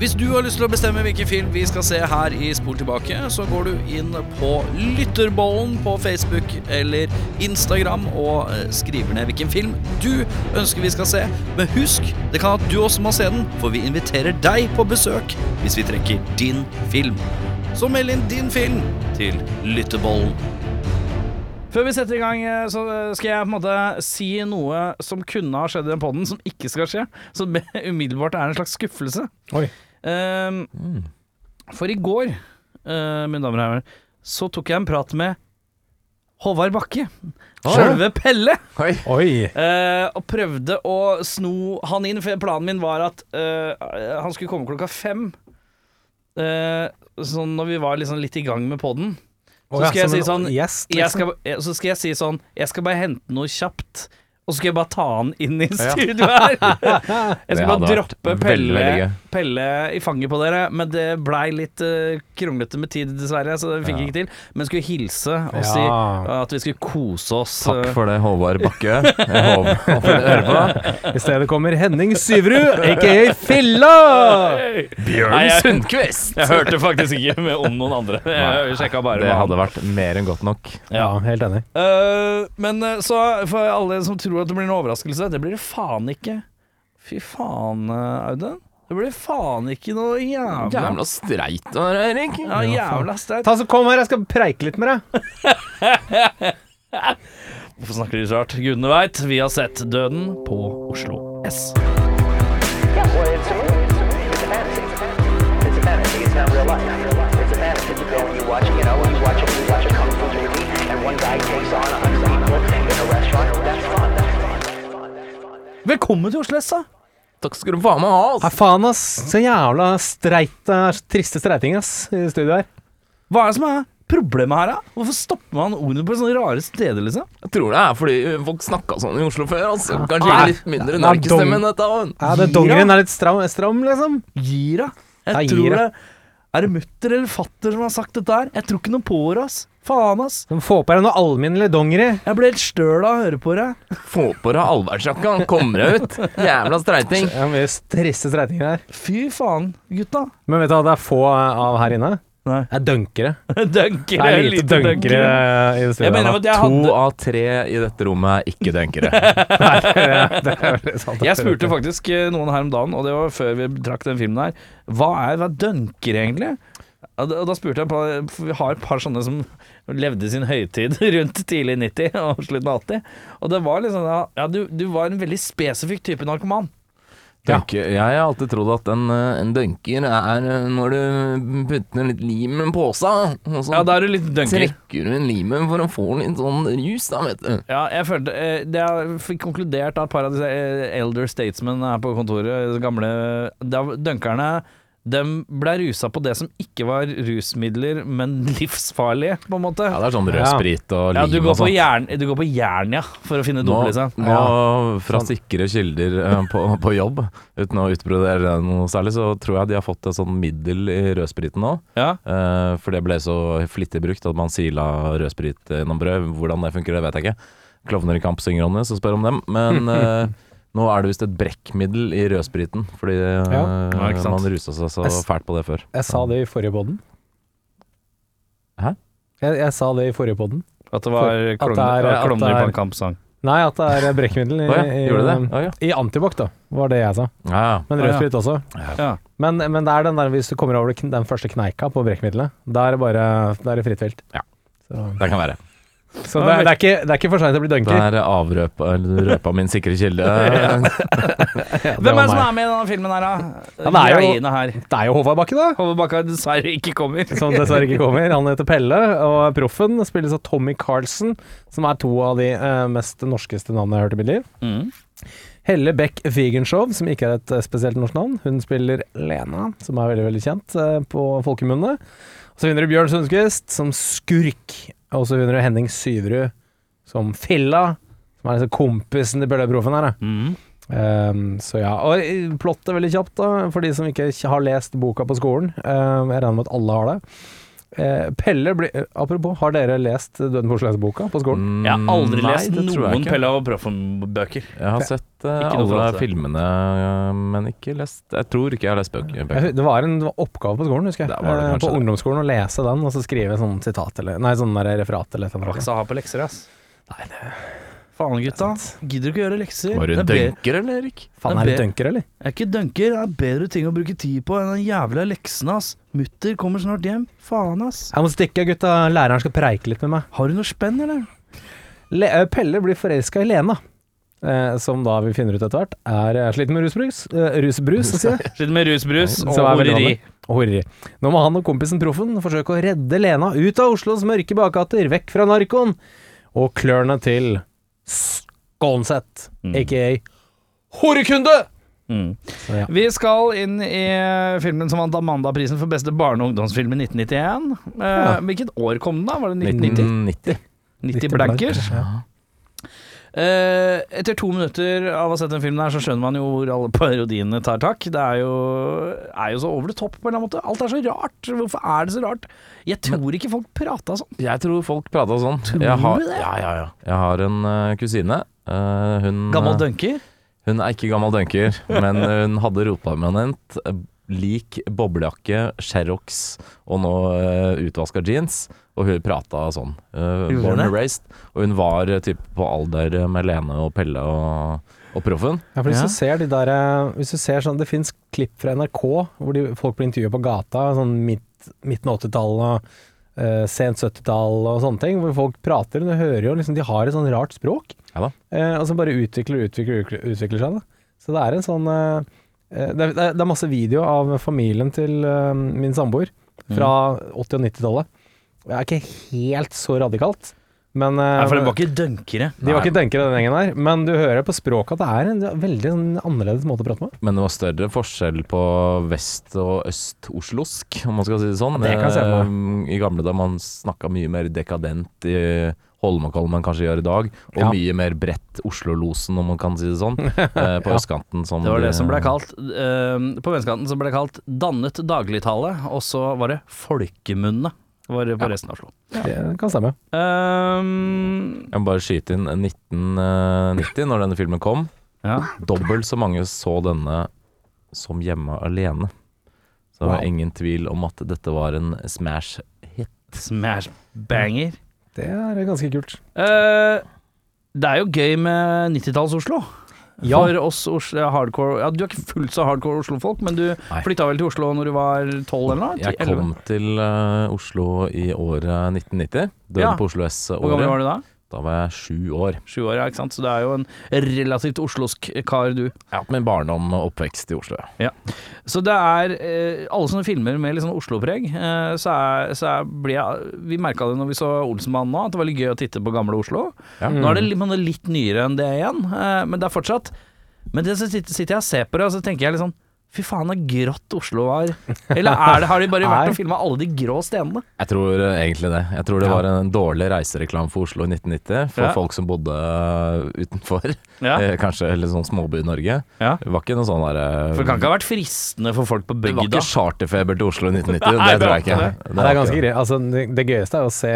Hvis du har lyst til å bestemme hvilken film vi skal se her i Spol tilbake, så går du inn på Lytterbollen på Facebook eller Instagram og eh, skriver ned hvilken film du ønsker vi skal se. Men husk, det kan at du også må se den, for vi inviterer deg på besøk hvis vi trekker din film. Så meld inn din film til Lytterbollen. Før vi setter i gang, eh, så skal jeg på en måte si noe som kunne ha skjedd i den podden, som ikke skal skje. Som umiddelbart er en slags skuffelse. Oi. Ehm, For i går, uh, mine damer og herrer, så tok jeg en prat med Håvard Bakke. Sjølve Pelle. Oi. Oi. Uh, og prøvde å sno han inn, for planen min var at uh, han skulle komme klokka fem. Uh, sånn når vi var liksom litt i gang med poden. Så Å ja, skal jeg si sånn gjest, jeg liksom. skal, Så skal jeg si sånn Jeg skal bare hente noe kjapt, og så skal jeg bare ta han inn i studio her. Jeg skal bare droppe Pelle, veldig gøy. Pelle i fanget på dere, men det blei litt uh, kronglete med tid, dessverre, så det fikk ja. ikke til. Men skulle hilse og Ja. si at vi skulle kose oss. Takk eh, for det, Håvard Bakke. Jeg håper, håper du hører på. I stedet kommer Henning Syverud, aka Filla! Nei, Bjørn jeg- Sundquist! Jeg hørte faktisk ikke med om noen andre. Jeg sjekka bare Det hadde vært mer enn godt nok. Ja, helt enig. Uh, men så for alle som tror at det blir en overraskelse, det blir det faen ikke. Fy faen, Audun. Det blir faen ikke noe jævla Jævla streit du er, Erik. Ja, jævla streit. Ta så Kom her, jeg skal preike litt med deg. Hvorfor snakker de så rart? Gudene veit. Vi har sett Døden på Oslo S. Yeah, well, it's a movie. It's a movie. It's a fantasy. It's a fantasy. It's not real life. It's a fantasy. You go and you watch, you know, you watch a, you watch a kung fu movie, and one guy takes on a hundred people in a restaurant. That's fun. That's fun. That's fun. That's fun. Velkommen til Oslo S, da. Takk skal du faen meg ha. ass. Hei, faen, ass. Så jævla streit, triste streiting, ass, i studio her. Hva er det som er problemet her, da? Hvorfor stopper man ordene på sånne rare steder, liksom? Jeg tror det er fordi folk snakka sånn i Oslo før. Altså. Kanskje ah, litt mindre narkestemme enn dette. Ja, det Dongeren er litt stram, stram liksom. Gira. Jeg Ja, tror gira. det Er det mutter eller fatter som har sagt dette her? Jeg tror ikke noe på det, ass. Faen, ass. Som får få på deg noe alminnelig dongeri. Jeg ble helt støl av å høre på deg. Få på deg allværsjakka, kommer deg ut. Jævla streiting. Det er mye triste streitinger her. Fy faen, gutta. Men vet du hva det er få av her inne? Nei. Det er dunkere. dunkere Det er lite dunkere i det Jeg studioet. mener nå. at To hadde av tre i dette rommet er ikke dunkere. Det er veldig sant. Jeg spurte faktisk eh, noen her om dagen, og det var før vi trakk den filmen her, hva er hva er dunker egentlig? Og da, og da spurte jeg på For vi har et par sånne som levde sin høytid rundt tidlig 90 og slutten av 80. Og det var liksom ja, du, du var en veldig spesifikk type narkoman. Ja. Jeg har alltid trodd at en, eh, en dunker er eh, når du putter litt lim i en pose, og så Ja, da er du litt dunker. trekker du inn limet for å få litt sånn rus, da, vet du. Ja, jeg følte eh, Det jeg fikk konkludert av et par av disse elder statesmen her på kontoret, gamle Dunkerne de ble rusa på det som ikke var rusmidler, men livsfarlige, på en måte. Ja, det er sånn rød sprit og Ja, lim du og går, på sånt. jern, du går på Jernia ja, for å finne dop, liksom. nå fra sikre kilder eh, på, på jobb, uten å utbrodere noe særlig, så tror jeg de har fått et sånn middel i rødspriten nå. Ja. Eh, for det ble så flittig brukt at man sila rødsprit gjennom brød. Hvordan det funker, det vet jeg ikke. Klovner i kamp synger om det, så spør om dem. Men eh, nå er det visst et brekkmiddel i rødspriten, fordi eh, Ja. Ja, man rusa seg så fælt på det før. Jeg sa det i forrige podden. Hæ? Jeg, jeg sa det i forrige podden. At det var At det klovner er- ja, at på er- en kampsang. Nei, at det er brekkmiddel i, Å ja, i, ja. i antibac, da, var det jeg sa. Men rødsprit også. Ja. Men, men det er den der hvis du kommer over den første kneika på brekkmiddelet, da er det bare er fritt vilt. Ja. Så, Det kan være. Så det, er, det, er ikke, det er ikke for seint å bli Det er avrøpa eller røpa min sikre kilde. Hvem er det som er med i denne filmen her, da? Ja, det er jo- her. Det er jo Håvard Bakke, da. Håvard Bakke dessverre ikke kommer. Som dessverre ikke kommer. Han heter Pelle, og proffen spilles av Tommy Carlsen, som er to av de eh, mest norskeste navnene jeg har hørt i mitt liv. Mm. Helle Beck Wigenshow, som ikke er et eh, spesielt norsk navn. Hun spiller Lena, som er veldig veldig kjent eh, på folkemunne. Så vinner du Bjørn Sundquist som skurk. Og så vinner du Henning Syverud som Filla, som er liksom kompisen til Bølle-proffen her. da. Mm. Um, så ja, og eh, plottet veldig kjapt da, for de som ikke har lest boka på skolen. Um, jeg regner med at alle har det. Eh, Pelle blir eh, Apropos, har dere lest Døden på Oslo-boka på skolen? Mm, Jeg har aldri nei, lest noen. Pelle og Proffen-bøker. Jeg har sett Ikke alle filmene, men ikke lest Jeg tror ikke jeg har lest bøker. Jeg Det var en oppgave på skolen, husker jeg. Det det Eh, på det. ungdomsskolen å lese den, og så skrive sånn sitat eller Nei, sånn der referat eller noe. Ikke så ha på lekser, ass. Nei, det Faen, gutta. Gidder du ikke gjøre lekser? Var du er dunker, eller, Erik? Faen, er du dunker, eller? Jeg er ikke dunker. Det er bedre ting å bruke tid på enn den jævla leksene, ass. Mutter kommer snart hjem. Faen, ass. Jeg må stikke, gutta. Læreren skal preike litt med meg. Har du noe spenn, eller? Le eh, Pelle blir forelska i Lena. Eh, som da vi finner ut etter hvert er eh, sliten med rusbrus. Eh, rusbrus, sier jeg. Sliten med rusbrus og er horeri. Og horeri. Nå må han og kompisen Proffen forsøke å redde Lena ut av Oslos mørke bakgater, vekk fra narkoen, og klørne til Skånseth, Mm. aka Horekunde! Mm. Så, ja. Vi skal inn i filmen som vant Amanda-prisen for beste barne- og ungdomsfilm i 1991. Eh, Ja. Hvilket år kom den, da? Var det 1990? 1990. 90 blankers. Ja. Eh, etter to minutter av å ha sett den filmen her, så skjønner man jo hvor alle parodiene tar tak. Det er jo, er jo så over the top på en eller annen måte. Alt er så rart. Hvorfor er det så rart? Jeg tror ikke folk prata sånn. Jeg tror folk prata sånn. Tror Jeg har, det? ja, ja, ja. Jeg har en uh, kusine. Uh, hun, Gammel dunker. hun er ikke gammel dunker, men hun hadde ropermanent, eh, lik boblejakke, Sherrox og nå uh, utvaska jeans. Og hun prata sånn. Uh, born and raised. Og hun var uh, typ på alder med Lene og Pelle og, og Proffen. Ja, for hvis Ja. du ser de der eh, Hvis du ser sånn Det fins klipp fra NRK hvor de, folk blir intervjuet på gata, sånn midt, midten av 80-tallet, Uh, sent 70-tall og sånne ting, hvor folk prater. Du hører jo liksom De har et sånn rart språk. Ja da. Eh, og så bare utvikler og utvikler, utvikler, utvikler seg. Da. Så det er en sånn eh, eh, det, er, det er- masse video av familien til eh, min samboer fra 80- og 90-tallet. Det er ikke helt så radikalt, men eh, Nei, for de var ikke dønkere. de var ikke dønkere den gjengen der, men du hører på språket at det er en veldig sånn annerledes måte å prate med. Men det var større forskjell på vest- og øst-oslosk, om man skal si det sånn. Ja, det. Eh, I gamle da man snakka mye mer dekadent i Holmenkollen kanskje gjør i dag, og Ja. mye mer bredt Oslo-losen, om man kan si det sånn, eh, på østkanten. Som Det var det som ble kalt eh, På venskanten som ble det kalt dannet dagligtale, og så var det folkemunne. Var det på resten av Oslo. Det kan stemme. Um, Jeg må bare skyte inn 1990, når denne filmen kom. ja. Dobbelt så mange så denne som Hjemme alene. Så det var Wow. ingen tvil om at dette var en smash hit. Smash banger. Det er ganske kult. Uh, det er jo gøy med 90-talls-Oslo. Ja. For oss Oslo, hardcore Ja, Du er ikke fullt så hardcore Oslo-folk, men du Nei. flytta vel til Oslo når du var tolv eller noe? Jeg kom til uh, Oslo i året 1990. Døden Ja. på Oslo S-året. Hvor gammel var du da? Da var jeg sju år. Sju år, ja, ikke sant. Så det er jo en relativt oslosk kar, du. Ja, min barndom og oppvekst i Oslo. Ja. Så det er eh, alle sånne filmer med litt sånn Oslo-preg, eh, så, er, så er, blir jeg Vi merka det når vi så Olsenmannen nå, at det var litt gøy å titte på gamle Oslo. Ja. Nå er det litt, er litt nyere enn det igjen, eh, men det er fortsatt Men det så sitter, sitter jeg og ser på det, og så tenker jeg litt sånn Fy faen, så grått Oslo var. Eller er det, har de bare vært og filma alle de grå stenene? Jeg tror eh, egentlig det. Jeg tror det Ja. var en dårlig reisereklame for Oslo i 1990. For Ja. folk som bodde eh, utenfor. Ja. Eh, kanskje eller sånn småby i Norge. Ja. Det var ikke noe sånn derre For det kan ikke ha vært fristende for folk på Det var ikke charterfeber til Oslo i 1990. Nei, det tror jeg ikke. Det, Det, er ganske greit. Altså, det, gøyeste er å se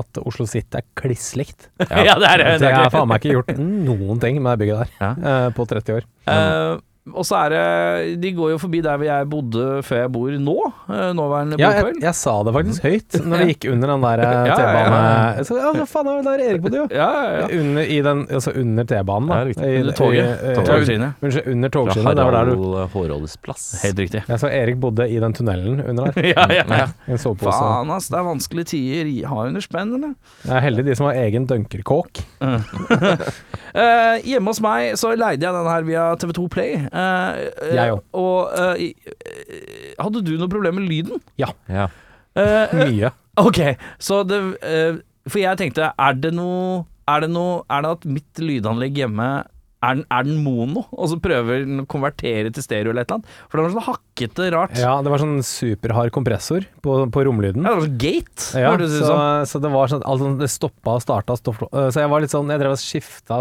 at Oslo City er kliss likt. Ja, det er det. Det er faen meg ikke gjort noen ting med det bygget der Ja. på 30 år. Eh, og så er det De går jo forbi der hvor jeg bodde før jeg bor nå. eh, nåværende Ja, jeg, jeg sa det faktisk høyt når det gikk under den der eh, Ja, ja, T-banen. Så, ja, faen er der Erik bodde, jo? Ja, ja, ja. Under, i den, altså under T-banen, da. Ja, riktig. I- Under toget. eh, Togskinnet. Unnskyld, under togskinnet. Det var der du Harald plass. Helt riktig. Jeg så Erik bodde i den tunnelen under der. ja, ja. Ja. En sovepose. Faen, ass. Det er vanskelige tider. Ha Har under spenn, eller? Jeg er heldig de som har egen dunkerkåk. uh, hjemme hos meg så leide jeg den her via TV2 Play. Eh, Jeg òg. Og eh, eh, hadde du noe problem med lyden? Ja. Eh, Mye. ok, så det For jeg tenkte, er det noe Er det noe Er det at mitt lydanlegg hjemme er den, er den mono, og så prøver den å konvertere til stereo eller et eller annet? For det var sånn hakkete rart. Ja, det var sånn superhard kompressor på, på romlyden. Ja, det var sånn gate, Ja, hørtes det ut så, som. så det var sånn altså, Det stoppa og starta stopp, øh, Så jeg var litt sånn Jeg drev og skifta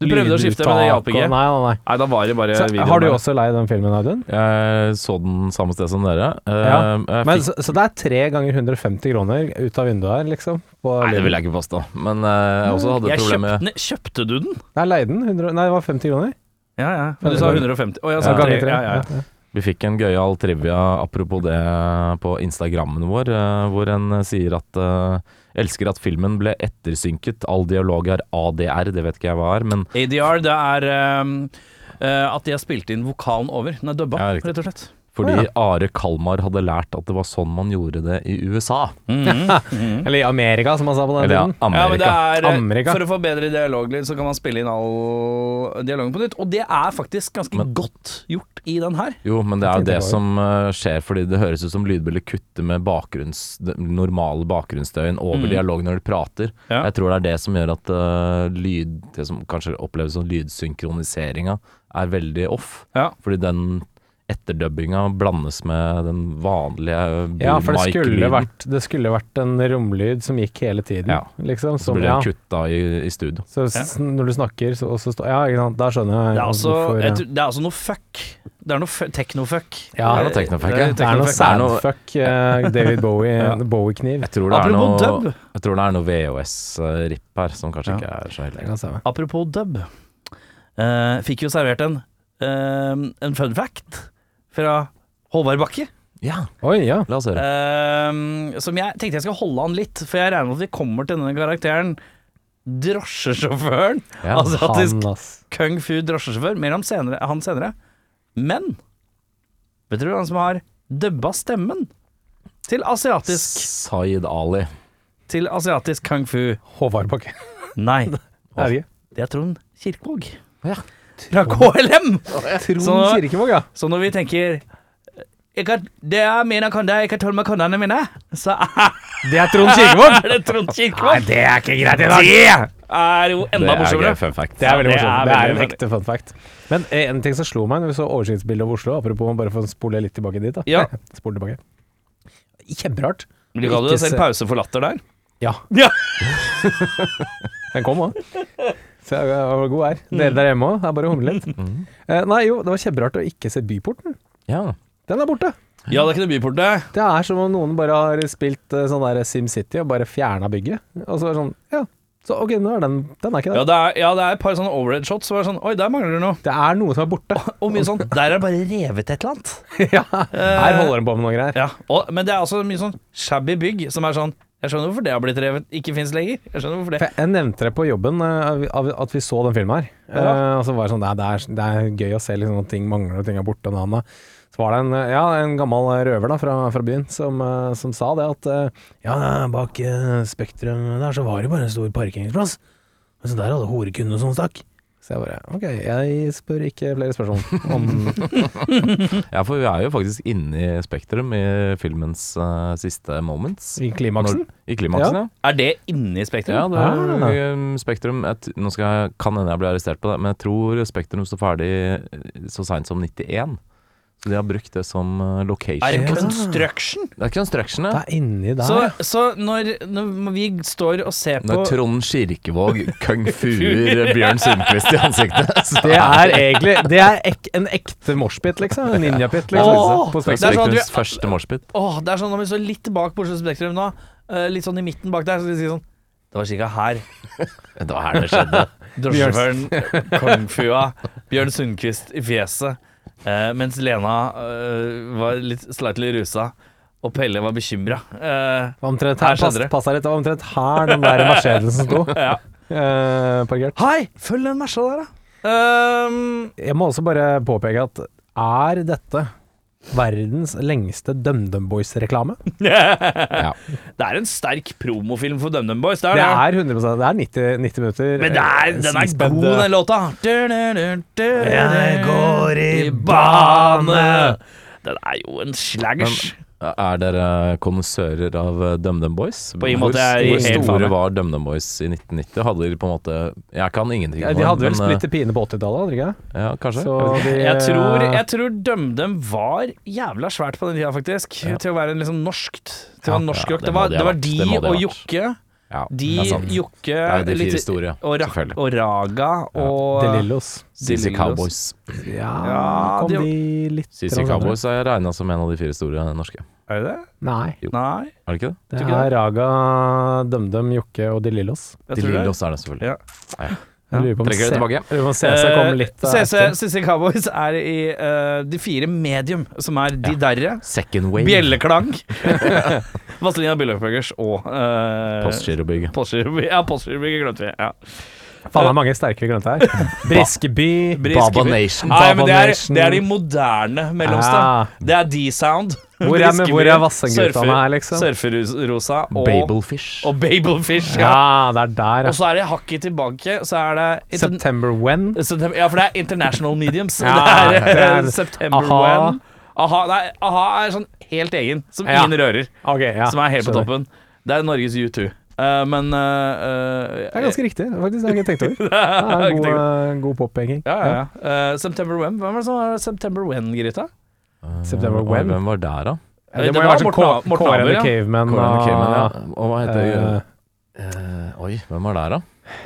Du prøvde å skifte, men det hjalp ikke? Nei, nei, nei. Nei, da var det bare Så, videoen har du også leid den filmen, Audun? Jeg så den samme sted som dere. Eh, Ja, jeg Men, fikk, så, så det er tre ganger 150 kroner ut av vinduet her, liksom? På nei, det vil jeg ikke påstå. Men uh, jeg også hadde Jeg problemer kjøpte ne, Kjøpte du den? Nei, leide den? 100, nei, det var 50 kroner. Ja, ja. Men du sa 150. Å, jeg sa Ja, tre. ganger tre. Ja, ja. Vi fikk en gøyal trivia apropos det på Instagrammen vår, eh, hvor en sier at eh, elsker at filmen ble ettersynket. All dialog er ADR, det vet ikke jeg hva er, men ADR, det er um, at de har spilt inn vokalen over. Den er dubba, Ja, rett og slett. Fordi Å, Are Kalmar hadde lært at det var sånn man gjorde det i USA. Eller i Amerika, som han sa på den Eller ja, tiden. Ja, men det er eh, Amerika. For å få bedre dialoglyd, så kan man spille inn all dialogen på nytt. Og det er faktisk ganske Men- godt gjort i den her. Jo, men det er jo tenkte det som eh, skjer, fordi det høres ut som lydbildet kutter med bakgrunns, normale bakgrunnsstøyen over Mm. dialog når de prater. Ja. Jeg tror det er det som gjør at uh, lyd, det som kanskje oppleves som lydsynkroniseringa, er veldig off. Ja. Fordi den etterdubbinga blandes med den vanlige Ja, for det skulle, vært, det skulle vært en romlyd som gikk hele tiden, Ja. liksom. Så Som, blir ja. kutta i, i studio. Så ja. når du snakker, så, så står Ja, ikke sant, da skjønner jeg Det er altså, hvorfor, ja. tror- det er altså noe fuck. Det er noe fu- technofuck. Ja, det er noe technofuck, Det ja. Det er noe sadfuck eh, David Bowie, Ja. Bowie-kniv. Jeg tror det er Apropos noe, dub. jeg tror det er noe VHS-ripp her, som kanskje Ja. ikke er så heldig. Apropos dub. Uh, fikk jo servert en, uh, en fun fact fra Håvard Bakke. Ja, Oi, ja. la oss høre. eh, som jeg tenkte jeg skal holde han litt, for jeg regner med at vi kommer til denne karakteren. Drosjesjåføren. Ja. Asiatisk Han, ass. kung fu drosjesjåfør. Mer om senere, han senere. Men vet du hvem som har dubba stemmen til asiatisk Zaid Ali. Til asiatisk kung fu? Håvard Bakke. Nei, Er det det er Trond Kirkevåg. Ja. Fra KLM! Trond Så- Kirkevåg, ja. Så når vi tenker jeg kan, Det er mine kunder, jeg kan tåle med kundene mine, så er Det er Trond Kirkevåg! det Trond Kirkevåg. det er ikke greit i dag! Det er jo enda Det er morsommere. fun fact. Det er veldig morsomt. er Det er en ekte fun fact. Men eh, en ting som slo meg når vi så oversiktsbildet av Oslo, apropos bare for å spole litt tilbake dit, da. Ja. Spole tilbake. Kjemperart. Du kaller det Ikke selv se- pause for latter der? Ja. Ja. Den kom òg. Så jeg var god her. Dere der hjemme òg, det er bare å humle litt. Mhm. Eh, nei, jo, det var kjemperart å ikke se Byporten. Ja. Den er borte. Ja, det er ikke det byport, det. Det er som om noen bare har spilt eh, sånn der SimCity og bare fjerna bygget. Og så er det sånn, ja. Så ok, nå er den Den er ikke Ja, der. det er, ja, det er et par sånne overhead shots. Så er sånn, Oi, der mangler det noe. Det er noe som er borte. Og mye sånn Der er det bare revet et eller annet. ja, her holder den på med noen greier. Ja, og, Men det er også mye sånn shabby bygg som er sånn Jeg skjønner hvorfor det har blitt revet, ikke fins lenger. Jeg skjønner hvorfor det For jeg- nevnte det på jobben, eh, at vi så den filmen her. Ja. Eh, og så var det sånn, det er, det er gøy å se liksom, at ting mangler og ting er borte. Og. Så var det en, ja, en gammel røver da, fra, fra byen som, eh, som sa det at ja, bak Spektrum der så var det bare en stor parkeringsplass. Men så der hadde horekundene som stakk. Så jeg bare ok, jeg spør ikke flere spørsmål om ja, for vi er jo faktisk inne i Spektrum i filmens uh, siste moments. i klimaksen. Når, I klimaksen, ja. Er det inni Spektrum? Ja, det er Ah. um, Spektrum et, Nå skal jeg, kan hende jeg blir arrestert på det, men jeg tror Spektrum står ferdig eh, så seint som 91. De har brukt det som uh, location. Er det Ja. construction? Det er construction, Det er inni der. Så, så når, når vi står og ser på Når Trond Kirkevåg kung fuer Bjørn Sundquist i ansiktet. Så det er egentlig Det er ek, en ekte moshpit, liksom. En ninjapit, liksom. Åh, det er sånn at vi- første moshpit. Åh, det er sånn når vi står litt bak på Spektrum nå, eh, litt sånn i midten bak der, så skal vi si sånn Det var cirka her Det var her det skjedde. drosjesjåføren kung-fua Bjørn Sundquist i fjeset, eh, mens Lena eh, var litt slightly rusa, og Pelle var bekymra. Uh, Omtrent Her her, pass, det. litt, det var omtrent her den der Mercedesen sto. ja. eh, parkert. Hei, følg den Mersa der, da. Um, Jeg må også bare påpeke at er dette verdens lengste DumDum Boys-reklame? Ja. det er en sterk promofilm for DumDum Boys. Det er Det er 100% Det er 90, 90 minutter. Men det er, eh, den er sidespedd, god, eh, den låta. Jeg går i bane. Den er jo en slaggers. Er dere kondisører av eh, DumDum Boys? På en hvor, måte, jeg er hvor helt store var DumDum Boys i 1990? Hadde de på en måte Jeg kan ingenting Ja, om de hadde vel men, eh, splitter pine på 80-tallet, hadde de ikke? Ja, kanskje. Så Jeg de, Jeg tror, jeg tror DumDum var jævla svært på den tida, faktisk. Ja. Til å være liksom norskt. Til å Ja, være norsk ja, rock. det Det var, de det var de Det og vært. Jokke. Ja, De, det er sant. Jokke Det er de fire store, og, Ra og Raga og De Lillos. CC Cowboys. Ja, Ja, kom de- de litt CC? Cowboys er regna som en av de fire store norske. Er det det? Nei, Nei, Er det ikke det? det er Raga, DumDum, Jokke og De Lillos. De. Lillos er det selvfølgelig. Ja. Jeg lurer på om Trekker det tilbake. lurer på om CC kommer litt Eh, uh, CC. CC Cowboys er i uh, de fire medium, som er De Derre, Second wave. Bjelleklang, Vazelina Billockburgers og uh, Postgirobygget. Postgirobygget. Ja, Postgirobygget glemte vi. Ja. Faen, det er mange sterke vi glemte her. Briskeby. Briskeby. Baba Nation. Nei, men det er, det er de moderne mellomste. Ja. Det er D-Sound. Hvor er, men, hvor er Vassendgutane her, liksom? Surferrosa og, Babelfish. og Babelfish. Ja. Ja, det er der, Og så er det hakket tilbake, så er det September When. September, Ja, for det er International Mediums. Ja, det er, det er- September Aha. When. Aha, nei, aha er sånn helt egen, som Ja. ingen rører. Okay, ja. som er helt på toppen. Det er Norges U2. Uh, men uh, uh, Det er ganske riktig, faktisk. Det har jeg ikke tenkt over. Det er en god, eh, god pop-henging. Ja, ja, ja. Eh, September When. Hvem var det som var September September Oi, When. Hvem var der, da? Det Det må jo var være sånn Morten- Kåre and the Caveman, ja. og hva heter Uh, eh, Oi, hvem var der, da?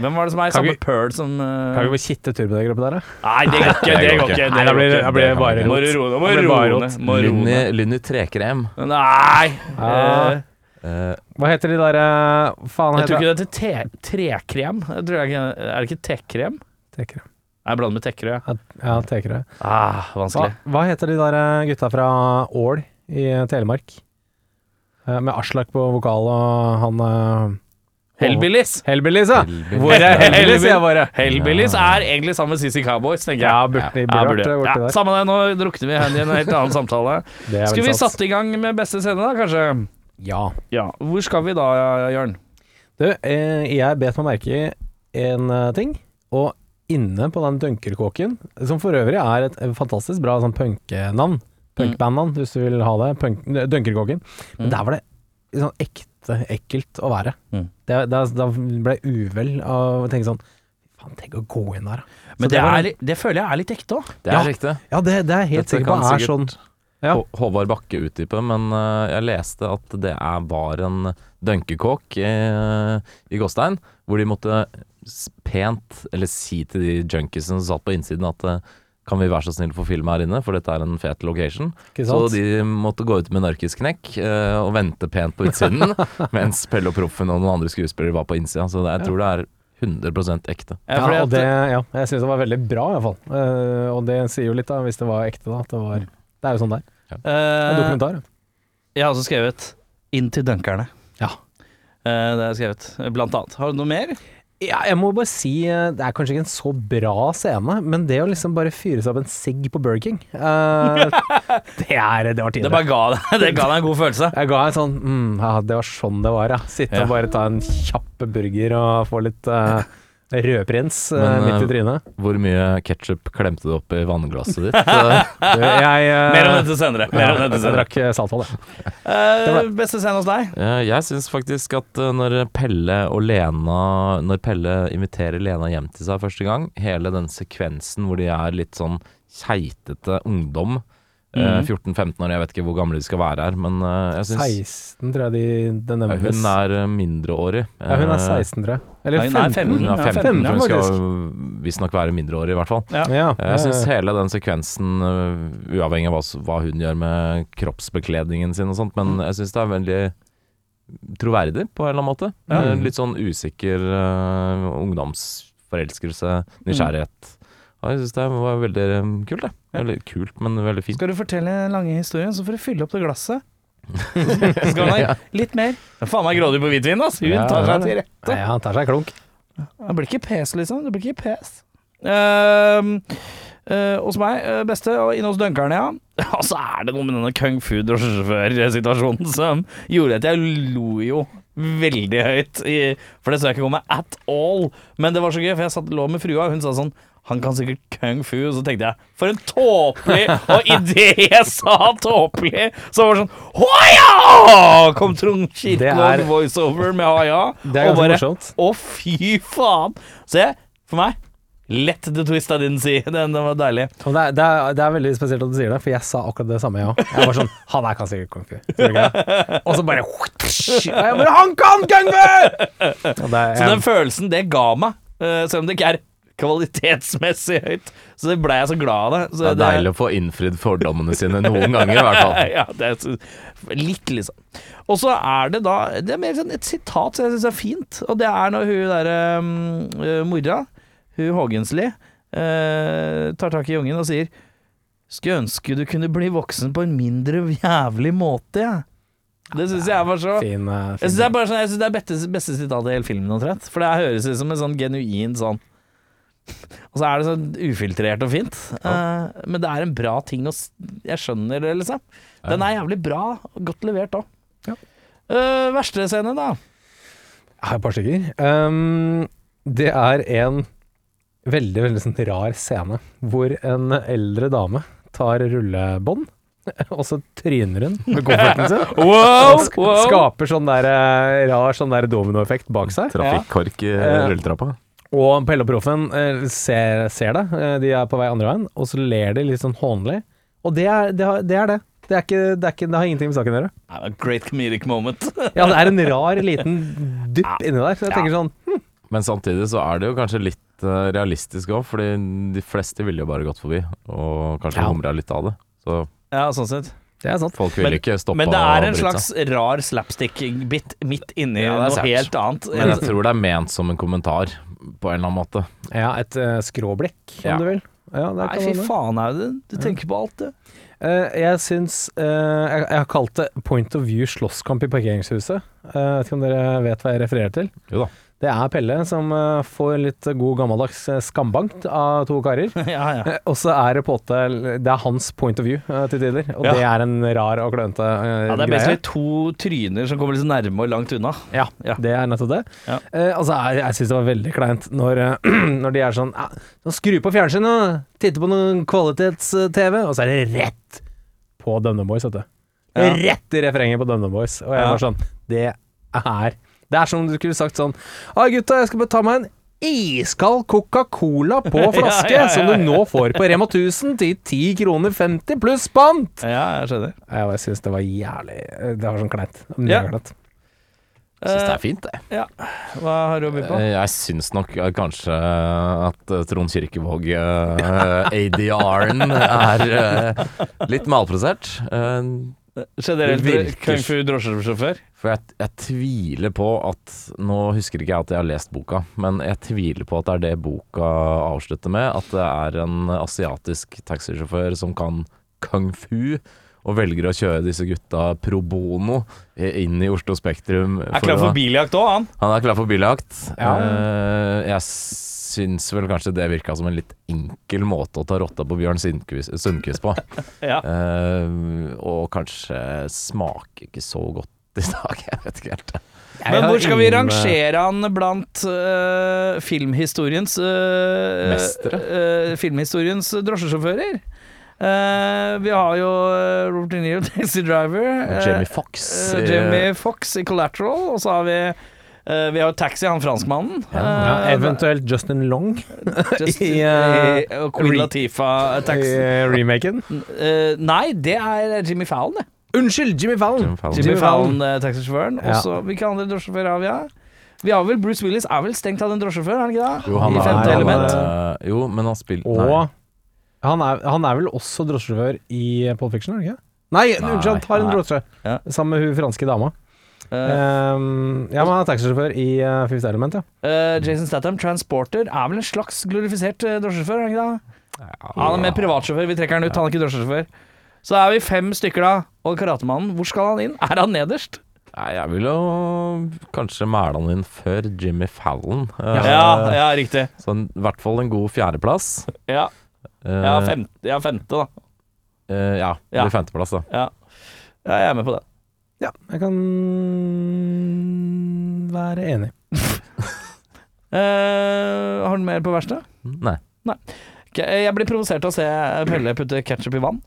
Hvem var det som er samme Pearl som uh... Kan vi bare kitte tur på den gruppa der, da? Nei, det går ikke. Det går ikke. Nei, da blir det- blir bare. Rot. Må Det roe ned. Lynny Trekrem. Nei! Uh, Eh, Eh, Hva heter de der eh, Faen jeg tror ikke det heter trekrem. Er det ikke tekrem? Tekere. Jeg blander med tekkere, Ja, tekere. Ah, vanskelig. hva heter de der eh, gutta fra Ål i eh, Telemark? Eh, Med Aslak på vokal og han Hellbillies. Hellbillies, ja! Hvor er Hellbillies, jeg bare? Hellbillies er egentlig sammen med CC Cowboys, tenker jeg. Ja, burde, Ja, burde Ja, samme det, nå drukner vi hen i en helt annen samtale. Skal vi satt i gang med beste scene, da, kanskje? Ja. Ja. Hvor skal vi da, Jørn? Du, jeg bet meg merke i en ting, og inne på den dunkerkåken, som for øvrig er et eh, fantastisk bra sånn punkenavn, punkbandnavn, hvis du vil ha det, punk, dunkerkåken, men Mm. der var det sånn ekte ekkelt å være. Mm. Det, det, da ble jeg uvel av å tenke sånn, faen, tenk å gå inn der. da. Men det, var- er, litt- det føler jeg er litt ekte òg. Det er Ja. ekte. Ja, det, det er jeg helt Dette sikker på kan er sikkert sånn. Ja. Håvard Bakke utdype, men uh, jeg leste at det er, var en dunkekåk i, i Gåstein, hvor de måtte pent, eller si til de junkiesene som satt på innsiden at eh, kan vi være så snill få filme her inne, for dette er en fet location. Så de måtte gå ut med narkisknekk eh, og vente pent på utsiden, mens Pelle og Proffen og noen andre skuespillere var på innsida. Så det, jeg tror det er 100 ekte. Ja, og det, ja, jeg syns det var veldig bra, iallfall. Uh, og det sier jo litt, da, hvis det var ekte, da. At det var Det er jo sånn det er. Det er en dokumentar. ja. Eh, Jeg har også skrevet 'Inn til dunkerne'. Ja. Uh, det har jeg skrevet, blant annet. Har du noe mer? Ja, jeg må bare si eh, Det er kanskje ikke en så bra scene, men det å liksom bare fyre seg opp en sigg på Burger King uh, Det er Det var Det bare ga deg, det ga deg en god følelse. Jeg ga en sånn mm, ja, Det var sånn det var, ja. Sitte Ja. og bare ta en kjapp burger og få litt uh, rødprins eh, Men, midt i eh, trynet. Hvor mye ketsjup klemte du opp i vannglasset ditt? Eh, Du, jeg, Mer om dette senere. Mer om dette jeg drakk salt saltvann, jeg. Uh, beste scenen hos deg? Jeg syns faktisk at når Pelle og Lena Når Pelle inviterer Lena hjem til seg første gang, hele den sekvensen hvor de er litt sånn keitete ungdom eh, Mhm. 14-15 år, jeg vet ikke hvor gamle de skal være her, men eh, jeg syns 16, tror jeg de, det nevnes. hun er eh, mindreårig. ja, hun er Eh, 16, tror jeg. Eller Nei, hun er 15. Hun er Ja, 15, 15, hun skal visstnok være mindreårig, i hvert fall. Ja. Ja, Jeg syns hele den sekvensen, uavhengig av hva, hun gjør med kroppsbekledningen sin og sånt, men jeg syns det er veldig troverdig på en eller annen måte. Ja. Eh, Litt sånn usikker uh, ungdomsforelskelse, nysgjerrighet. Ja, jeg syns det var veldig kult, det. Veldig kult, men veldig fint. Skal du fortelle den lange historien, så får du fylle opp det glasset. Skal han ha litt mer? Det er faen meg grådig på hvitvin, ass. Hun tar seg til rette. Nei, han tar seg en klunk. Det blir ikke pes, liksom. Det blir ikke pes. Ehm, uh, hos meg, uh, beste, og inne hos dunkerne, ja. Og så er det noe med denne kung fu-drosjesjåfør-situasjonen som gjorde at jeg lo jo veldig høyt. I, for det så jeg ikke komme at all. Men det var så gøy, for jeg satt, lå med frua, og hun sa sånn han kan sikkert kung fu. Og så tenkte jeg, for en tåpelig Og idet jeg sa tåpelig, så var det sånn Hoia! Kom Trond er- voiceover med Haia. Det er og bare morsomt. Å, fy faen! Se, for meg Lett the twist I didn't see. Den, den var deilig. Det, er, det, er, det er veldig spesielt at du sier det, for jeg sa akkurat det samme, jeg òg. Jeg var sånn Han er kanskje kung fu. Og så bare bare Han kan kung fu! Så den følelsen det ga meg, eh, selv om det ikke er kvalitetsmessig høyt, så ble jeg så glad av det. Så Det er deilig å få innfridd fordommene sine noen ganger, i hvert fall. ja, det er litt, liksom. Og så er det da Det er mer sånn et sitat som jeg syns er fint, og det er når hun derre um, uh, mora, hun Hågensli, uh, tar tak i ungen og sier Skulle ønske du kunne bli voksen på en mindre jævlig måte, jeg. Det syns jeg var så fin, eh, Jeg syns det er bare sånn Jeg synes det er beste, beste sitatet i hele filmen omtrent. For det høres ut som en sånn genuin sånn Og så er det sånn ufiltrert og fint. Eh, men det er en bra ting å Jeg skjønner det, liksom. Den er jævlig bra. og Godt levert òg. Ja. verste scene, da? Jeg har et par stykker. Um, det er en veldig, veldig sånn rar scene hvor en eldre dame tar rullebånd, og så tryner hun med kofferten sin. Wow! Og sk skaper sånn der eh, rar sånn dominoeffekt bak seg. Trafikkork i Ja. rulletrappa. Og Pelle og Proffen eh, ser, ser det, eh, de er på vei andre veien, og så ler de litt sånn hånlig. Og det er det. Er, det, er det. Det, er ikke, det, er ikke, det har ingenting med saken å gjøre. A great comedic moment. Ja, det er en rar liten dupp inni der. Så jeg tenker sånn Men samtidig så er det jo kanskje litt eh, realistisk òg, fordi de fleste ville jo bare gått forbi, og kanskje Ja. humra litt av det. Så ja, sånn sett. Det er sant. folk ville Men- ikke stoppa Men det er en slags rar slapstick-bit midt inni Ja, noe sant. helt annet. Men jeg tror det er ment som en kommentar, på en eller annen måte. Ja, et uh, skråblikk, om Ja. du vil. Ja, det Nei, kan fy faen, Audun. Du tenker på alt, du. Uh, jeg syns uh, jeg, jeg har kalt det Point of View slåsskamp i parkeringshuset. Uh, jeg vet ikke om dere vet hva jeg refererer til? Jo da. Det er Pelle som eh, får litt god gammeldags eh, skambankt av to karer. ja, ja. Eh, Og så er det på åtte Det er hans point of view til tider, og Ja. det er en rar og klønete greie. ja det er basically to tryner som kommer litt nærme og langt unna. Ja, Ja. det er nettopp det. Ja. Eh, altså, jeg, jeg syns det var veldig kleint når, når de er sånn Skru på fjernsynet og titte på noen kvalitets-TV, og så er det rett på DumDum Boys, vet du. Rett i refrenget på DumDum Boys. Og jeg var sånn Det er Det er som om du skulle sagt sånn Å, gutta, jeg skal bare ta meg en iskald Coca-Cola på flaske, ja, ja, som ja. du nå får på Rema 1000 til 10 kroner 50 pluss pant! Ja, jeg skjønner. Jeg, jeg syns det var jævlig Det var sånn kleint. Ja. Jeg. Syns det er fint, det. Ja. Hva har du å by på? Eh, Jeg syns nok eh, kanskje at eh, Trond Kirkevåg, eh, ADR-en, er eh, litt malplassert. Eh, Generelt det virker- kung fu drosjesjåfør? For jeg, jeg tviler på at Nå husker ikke jeg at jeg har lest boka, men jeg tviler på at det er det boka avslutter med. At det er en asiatisk taxisjåfør som kan kung fu. Og velger å kjøre disse gutta pro bono inn i Oslo Spektrum. Er klar for biljakt òg, han. Han er klar for biljakt. Ja. Eh, jeg syns vel kanskje det virka som en litt enkel måte å ta rotta på Bjørn Sundquist på. Ja. uh, og kanskje smaker ikke så godt i dag. Jeg vet ikke helt. Men hvor skal vi rangere han blant uh, filmhistoriens uh, øh, filmhistoriens drosjesjåfører? Uh, vi har jo Robert De Niro, Taxi Driver. eh, Jamie Fox. eh, Jamie Fox i Collateral. Og så har vi eh, Vi har Taxi, han franskmannen. Ja, Eh, eventuelt Justin Long Just, i, uh, Queen re- Latifah i Taxi. remaken. Eh, nei, det er Jimmy Fallon, det. Unnskyld, Jimmy Fallon! Jimmy Fallon. Fallon, taxisjåføren. Ja. Og hvilke andre drosjesjåfører har vi? Ja? Vi har vel Bruce Willis er vel stengt av en drosjesjåfør, er han ikke det? Jo, han I er, femte han element. er, jo, men han spiller Og han er, han er vel også drosjesjåfør i Pole Fiction, er han ikke? Nei, Nei, unnskyld, han tar en drosje. Ja. Sammen med hun franske dama. Um, ja, men han er taxisjåfør i uh, Fifth Element, ja. Uh, Jason Statham, Transporter, er vel en slags glorifisert uh, drosjesjåfør, er han ikke det? Han er med privatsjåfør, vi trekker han ut, han er ikke drosjesjåfør. Så er vi fem stykker da, og Karatemannen, hvor skal han inn? Er han nederst? Nei, jeg vil jo kanskje mæle han inn før Jimmy Fallon. Uh, Ja, ja, riktig. Så en- i hvert fall en god fjerdeplass. Ja, ja, femte, ja femte da. Uh, ja, Ja. blir femteplass, da. Ja. ja, jeg er med på det. Ja, jeg kan være enig. Eh, har du mer på verste? Nei. Ok, Jeg blir provosert av å se Pelle putte ketsjup i vann.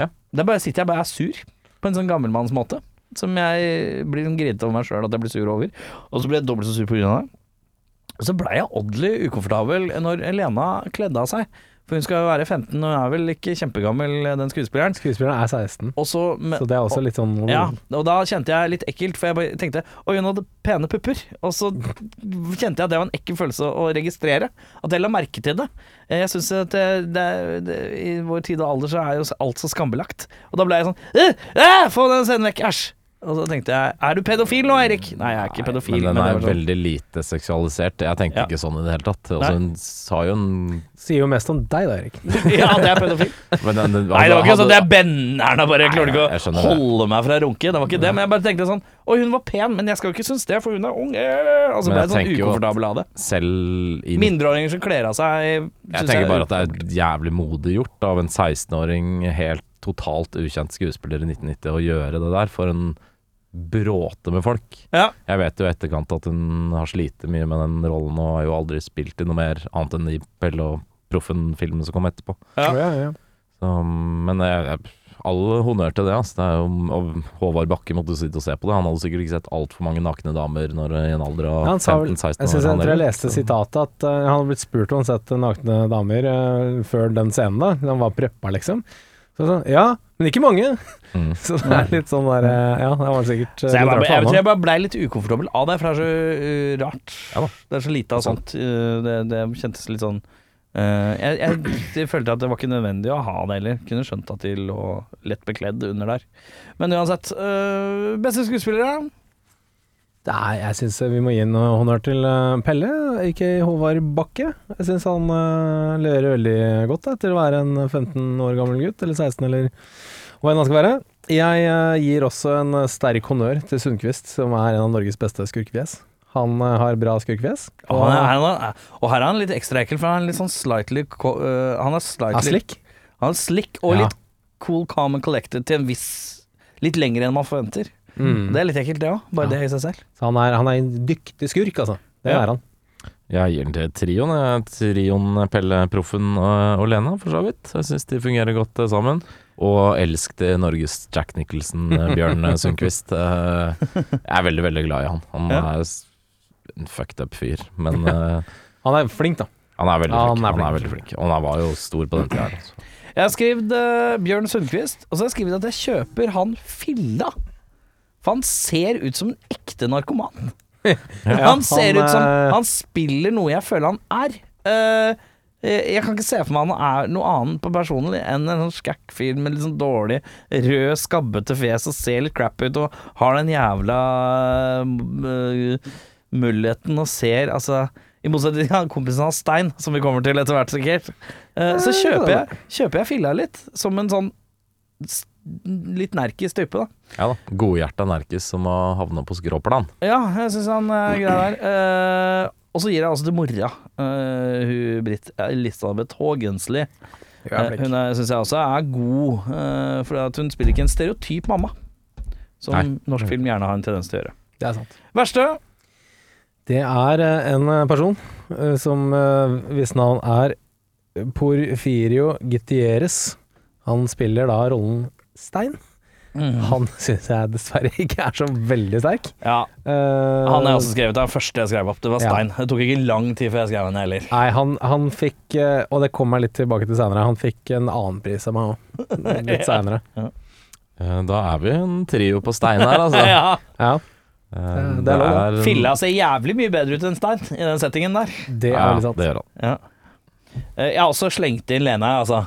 Ja. Det er bare sitter jeg bare er sur, på en sånn gammelmannsmåte. Som jeg blir sånn grinete over meg sjøl at jeg blir sur over. Og så blir jeg dobbelt så sur av det. Og så blei jeg oddly ukomfortabel når Lena kledde av seg. For hun skal jo være 15 og er vel ikke kjempegammel, den skuespilleren. Skuespilleren er 16, Og så så det er også litt sånn ja, og da kjente jeg litt ekkelt, for jeg bare tenkte Oi, hun hadde pene pupper. Og så kjente jeg at det var en ekkel følelse å registrere. At jeg la merke til det. Jeg syns at det, det, det, i vår tid og alder så er jo alt så skambelagt. Og da ble jeg sånn «Øh, øh, Få den scenen vekk! Æsj! Og så tenkte jeg Er du pedofil nå, Erik? Nei, jeg er ikke pedofil. Men den det er var sånn. veldig lite seksualisert. Jeg tenkte Ja. ikke sånn i det hele tatt. Og Altså, hun sa jo en Sier jo mest om deg da, Erik. Ja, det er pedofil. men den, den, Nei, det var ikke hadde- sånn det er benneren bare jeg klarte ikke å holde meg fra å runke. Det var ikke det, men jeg bare tenkte sånn Oi, hun var pen, men jeg skal jo ikke synes det, for hun er ung. Altså, Og så Men ble jeg jeg sånn ukomfortabel av det. Selv i Mindreåringer som kler av seg Jeg synes tenker bare at det er jævlig modig gjort av en 16-åring, helt totalt ukjent skuespiller i 1990, å gjøre det der for en bråte med folk. Ja. Jeg vet jo i etterkant at hun har slitt mye med den rollen og har jo aldri spilt i noe mer annet enn i Pelle og Proffen-filmen som kom etterpå. Ja. Ja, ja. Så, men jeg, jeg, all honnør til det. Altså. det er jo, og Håvard Bakke måtte sitte og se på det. Han hadde sikkert ikke sett altfor mange nakne damer når, i en alder av Ja, han sa vel- 15-16 år. Jeg synes jeg, tror jeg leste sitatet at uh, han hadde blitt spurt om han hadde sett nakne damer uh, før den scenen, da. Han var preppa, liksom. Så sånn, ja, men ikke mange. Mm. Så det er litt sånn der eh, Ja, det var sikkert eh, Så jeg, bare, jeg, jeg, tror jeg bare blei litt ukomfortabel av det, for det er så uh, rart. Ja da. Det er så lite av sånt. det, det kjentes litt sånn uh, jeg, jeg, jeg følte at det var ikke nødvendig å ha det heller. Kunne skjønt at de lå lett bekledd under der. Men uansett. beste skuespillere? Er, jeg syns vi må gi en eh, honnør til eh, Pelle, ikke Håvard Bakke. Jeg syns han eh, leverer veldig godt da, til å være en 15 år gammel gutt, eller 16, eller hva enn han skal være. Jeg eh, gir også en eh, sterk honnør til Sundquist, som er en av Norges beste skurkefjes. Han eh, har bra skurkefjes. Og, han han og her er han litt ekstra ekkel, for han er litt sånn slightly Han er er slick. Han er slick og Ja. litt cool, calm and collected til en viss Litt lenger enn man forventer. Mm. Det er litt ekkelt, det òg. Bare Ja. det i seg selv. Så han er, han er en dyktig skurk, altså. Det Ja. er han. Jeg gir den til trioen. Trioen Pelle, Proffen og, Lena, for så vidt. Jeg syns de fungerer godt eh, sammen. Og elsk til Norges Jack Nicholson, eh, Bjørn Sundquist. Eh, Jeg er veldig, veldig glad i han. Han Ja. er en fucked up fyr, men Han er flink, da. han er veldig Ja, flink. han er Han er veldig flink. Og han var jo stor på den tida. Altså. Jeg har skrevet uh, Bjørn Sundquist, og så har jeg skrevet at jeg kjøper han filla. For han ser ut som en ekte narkoman. han ser han, ut som eh, Han spiller noe jeg føler han er. Uh, jeg kan ikke se for meg han er noe annet på personlig enn en sånn skækk-fyr med litt sånn dårlig, rød, skabbete fjes og ser litt crap ut og har den jævla uh, muligheten og ser Altså i motsetning til han kompisen hans Stein, som vi kommer til etter hvert sikkert, eh, så kjøper jeg, kjøper jeg filla litt som en sånn litt nerkis type, da. Ja da. Godhjerta Nerkis som har havna på skråplan. Ja, jeg syns han er grei der. Uh, og så gir jeg altså til mora, uh, hun Britt Elisabeth Haagensli. Uh, hun syns jeg også er god, uh, for at hun spiller ikke en stereotyp mamma. Som Nei. norsk film gjerne har en tendens til å gjøre. Det er sant. Verste? Det er eh, en eh, person eh, som uh, hvis navn er Porfirio Gutierrez. Han spiller da rollen Stein. Han syns jeg dessverre ikke er så veldig sterk. Ja, Eh, han har jeg også skrevet. Det den første jeg skrev opp. Det var Ja. Stein. Det tok ikke lang tid før jeg skrev henne heller. Nei, han, han fikk eh, Og det kommer jeg litt tilbake til senere. Han fikk en annen pris av meg òg, litt seinere. ja. Da er vi en trio på Stein her, altså. ja. Ja, Eh, det er lov. Filla ser jævlig mye bedre ut enn Stein i den settingen der. det er Ja, veldig sant. det gjør han. Ja. Eh, Jeg har også slengt inn Lena, altså.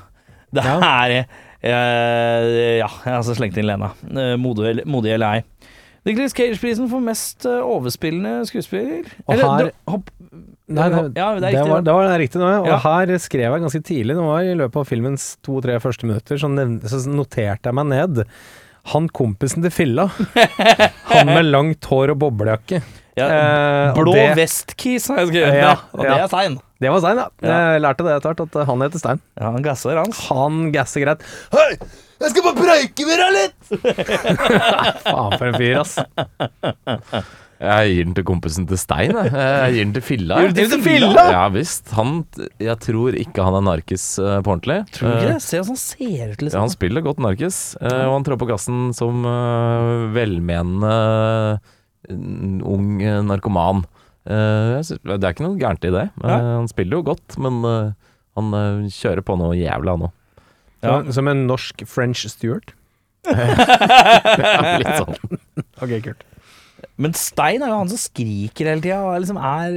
Det Ja. Eh, Ja, jeg har slengt inn Lena. Eh, Modig, modig eller ei. Nicholas Cage-prisen for mest eh, overspillende skuespiller. Og Eller, her- hopp, Nei, det, Ja, det det, var, det var riktig nå, ja. Og Ja. her skrev jeg ganske tidlig, det var i løpet av filmens to-tre første minutter, så, nevnte, så noterte jeg meg ned han kompisen til filla. Han med langt hår og boblejakke. ja, Eh, Blå vestkis har jeg skrevet Ja, og det er Stein. Det var Stein, ja. Ja. Jeg lærte det etter hvert, at han heter Stein. Ja, han gasser, han. Han gasser greit. Hei, jeg skal bare preike med deg litt! Faen for en fyr, ass. Jeg gir den til kompisen til Stein, jeg. Jeg gir den til Filla. Gir den til Filla? Ja visst. Han Jeg tror ikke han er narkis uh, på ordentlig. Tror du ikke Eh, det? Se hvordan han ser ut, Ja, liksom. han spiller godt narkis, uh, og han trår på gassen som uh, velmenende eh, ung eh, narkoman. Eh, synes, det er ikke noe gærent i det. Han spiller jo godt, men eh, han eh, kjører på noe jævla nå. Ja. Som, en norsk French Stewart. Litt sånn. Ok, kult. Men Stein er jo han som skriker hele tida og liksom er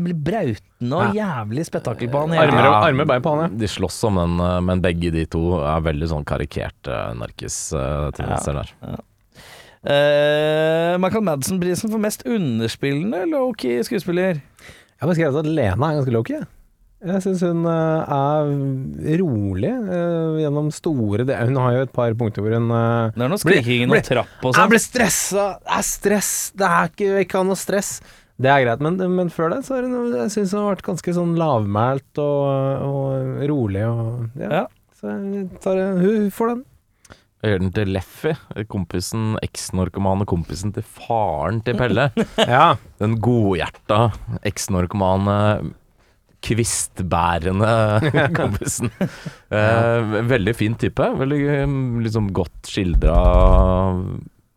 blir brautende og jævlig spetakkel på han Armer og- armer bein på han, ja. De slåss om den, men begge de to er veldig sånn karikerte narkis-tendenser der. Uh, Michael Madsen-prisen for mest underspillende lowkey skuespiller. Jeg har skrevet at Lena er ganske low-key. jeg. Jeg syns hun eh, er rolig uh, gjennom store deler. Hun har jo et par punkter hvor hun uh, Det er noe skriking og trapp og Jeg sånn. blir stressa! Det er stress! Det er ikke, jeg ikke noe stress. Det er greit, men, men før det så har hun Jeg synes hun har vært ganske sånn lavmælt og, og rolig og ja. Ja. Så jeg tar, hun får den. Gjør den til Leffy, kompisen, eksnarkomane kompisen til faren til Pelle. Ja. Den godhjerta, eksnarkomane, kvistbærende kompisen. Eh, veldig fin type. Veldig eh, liksom godt skildra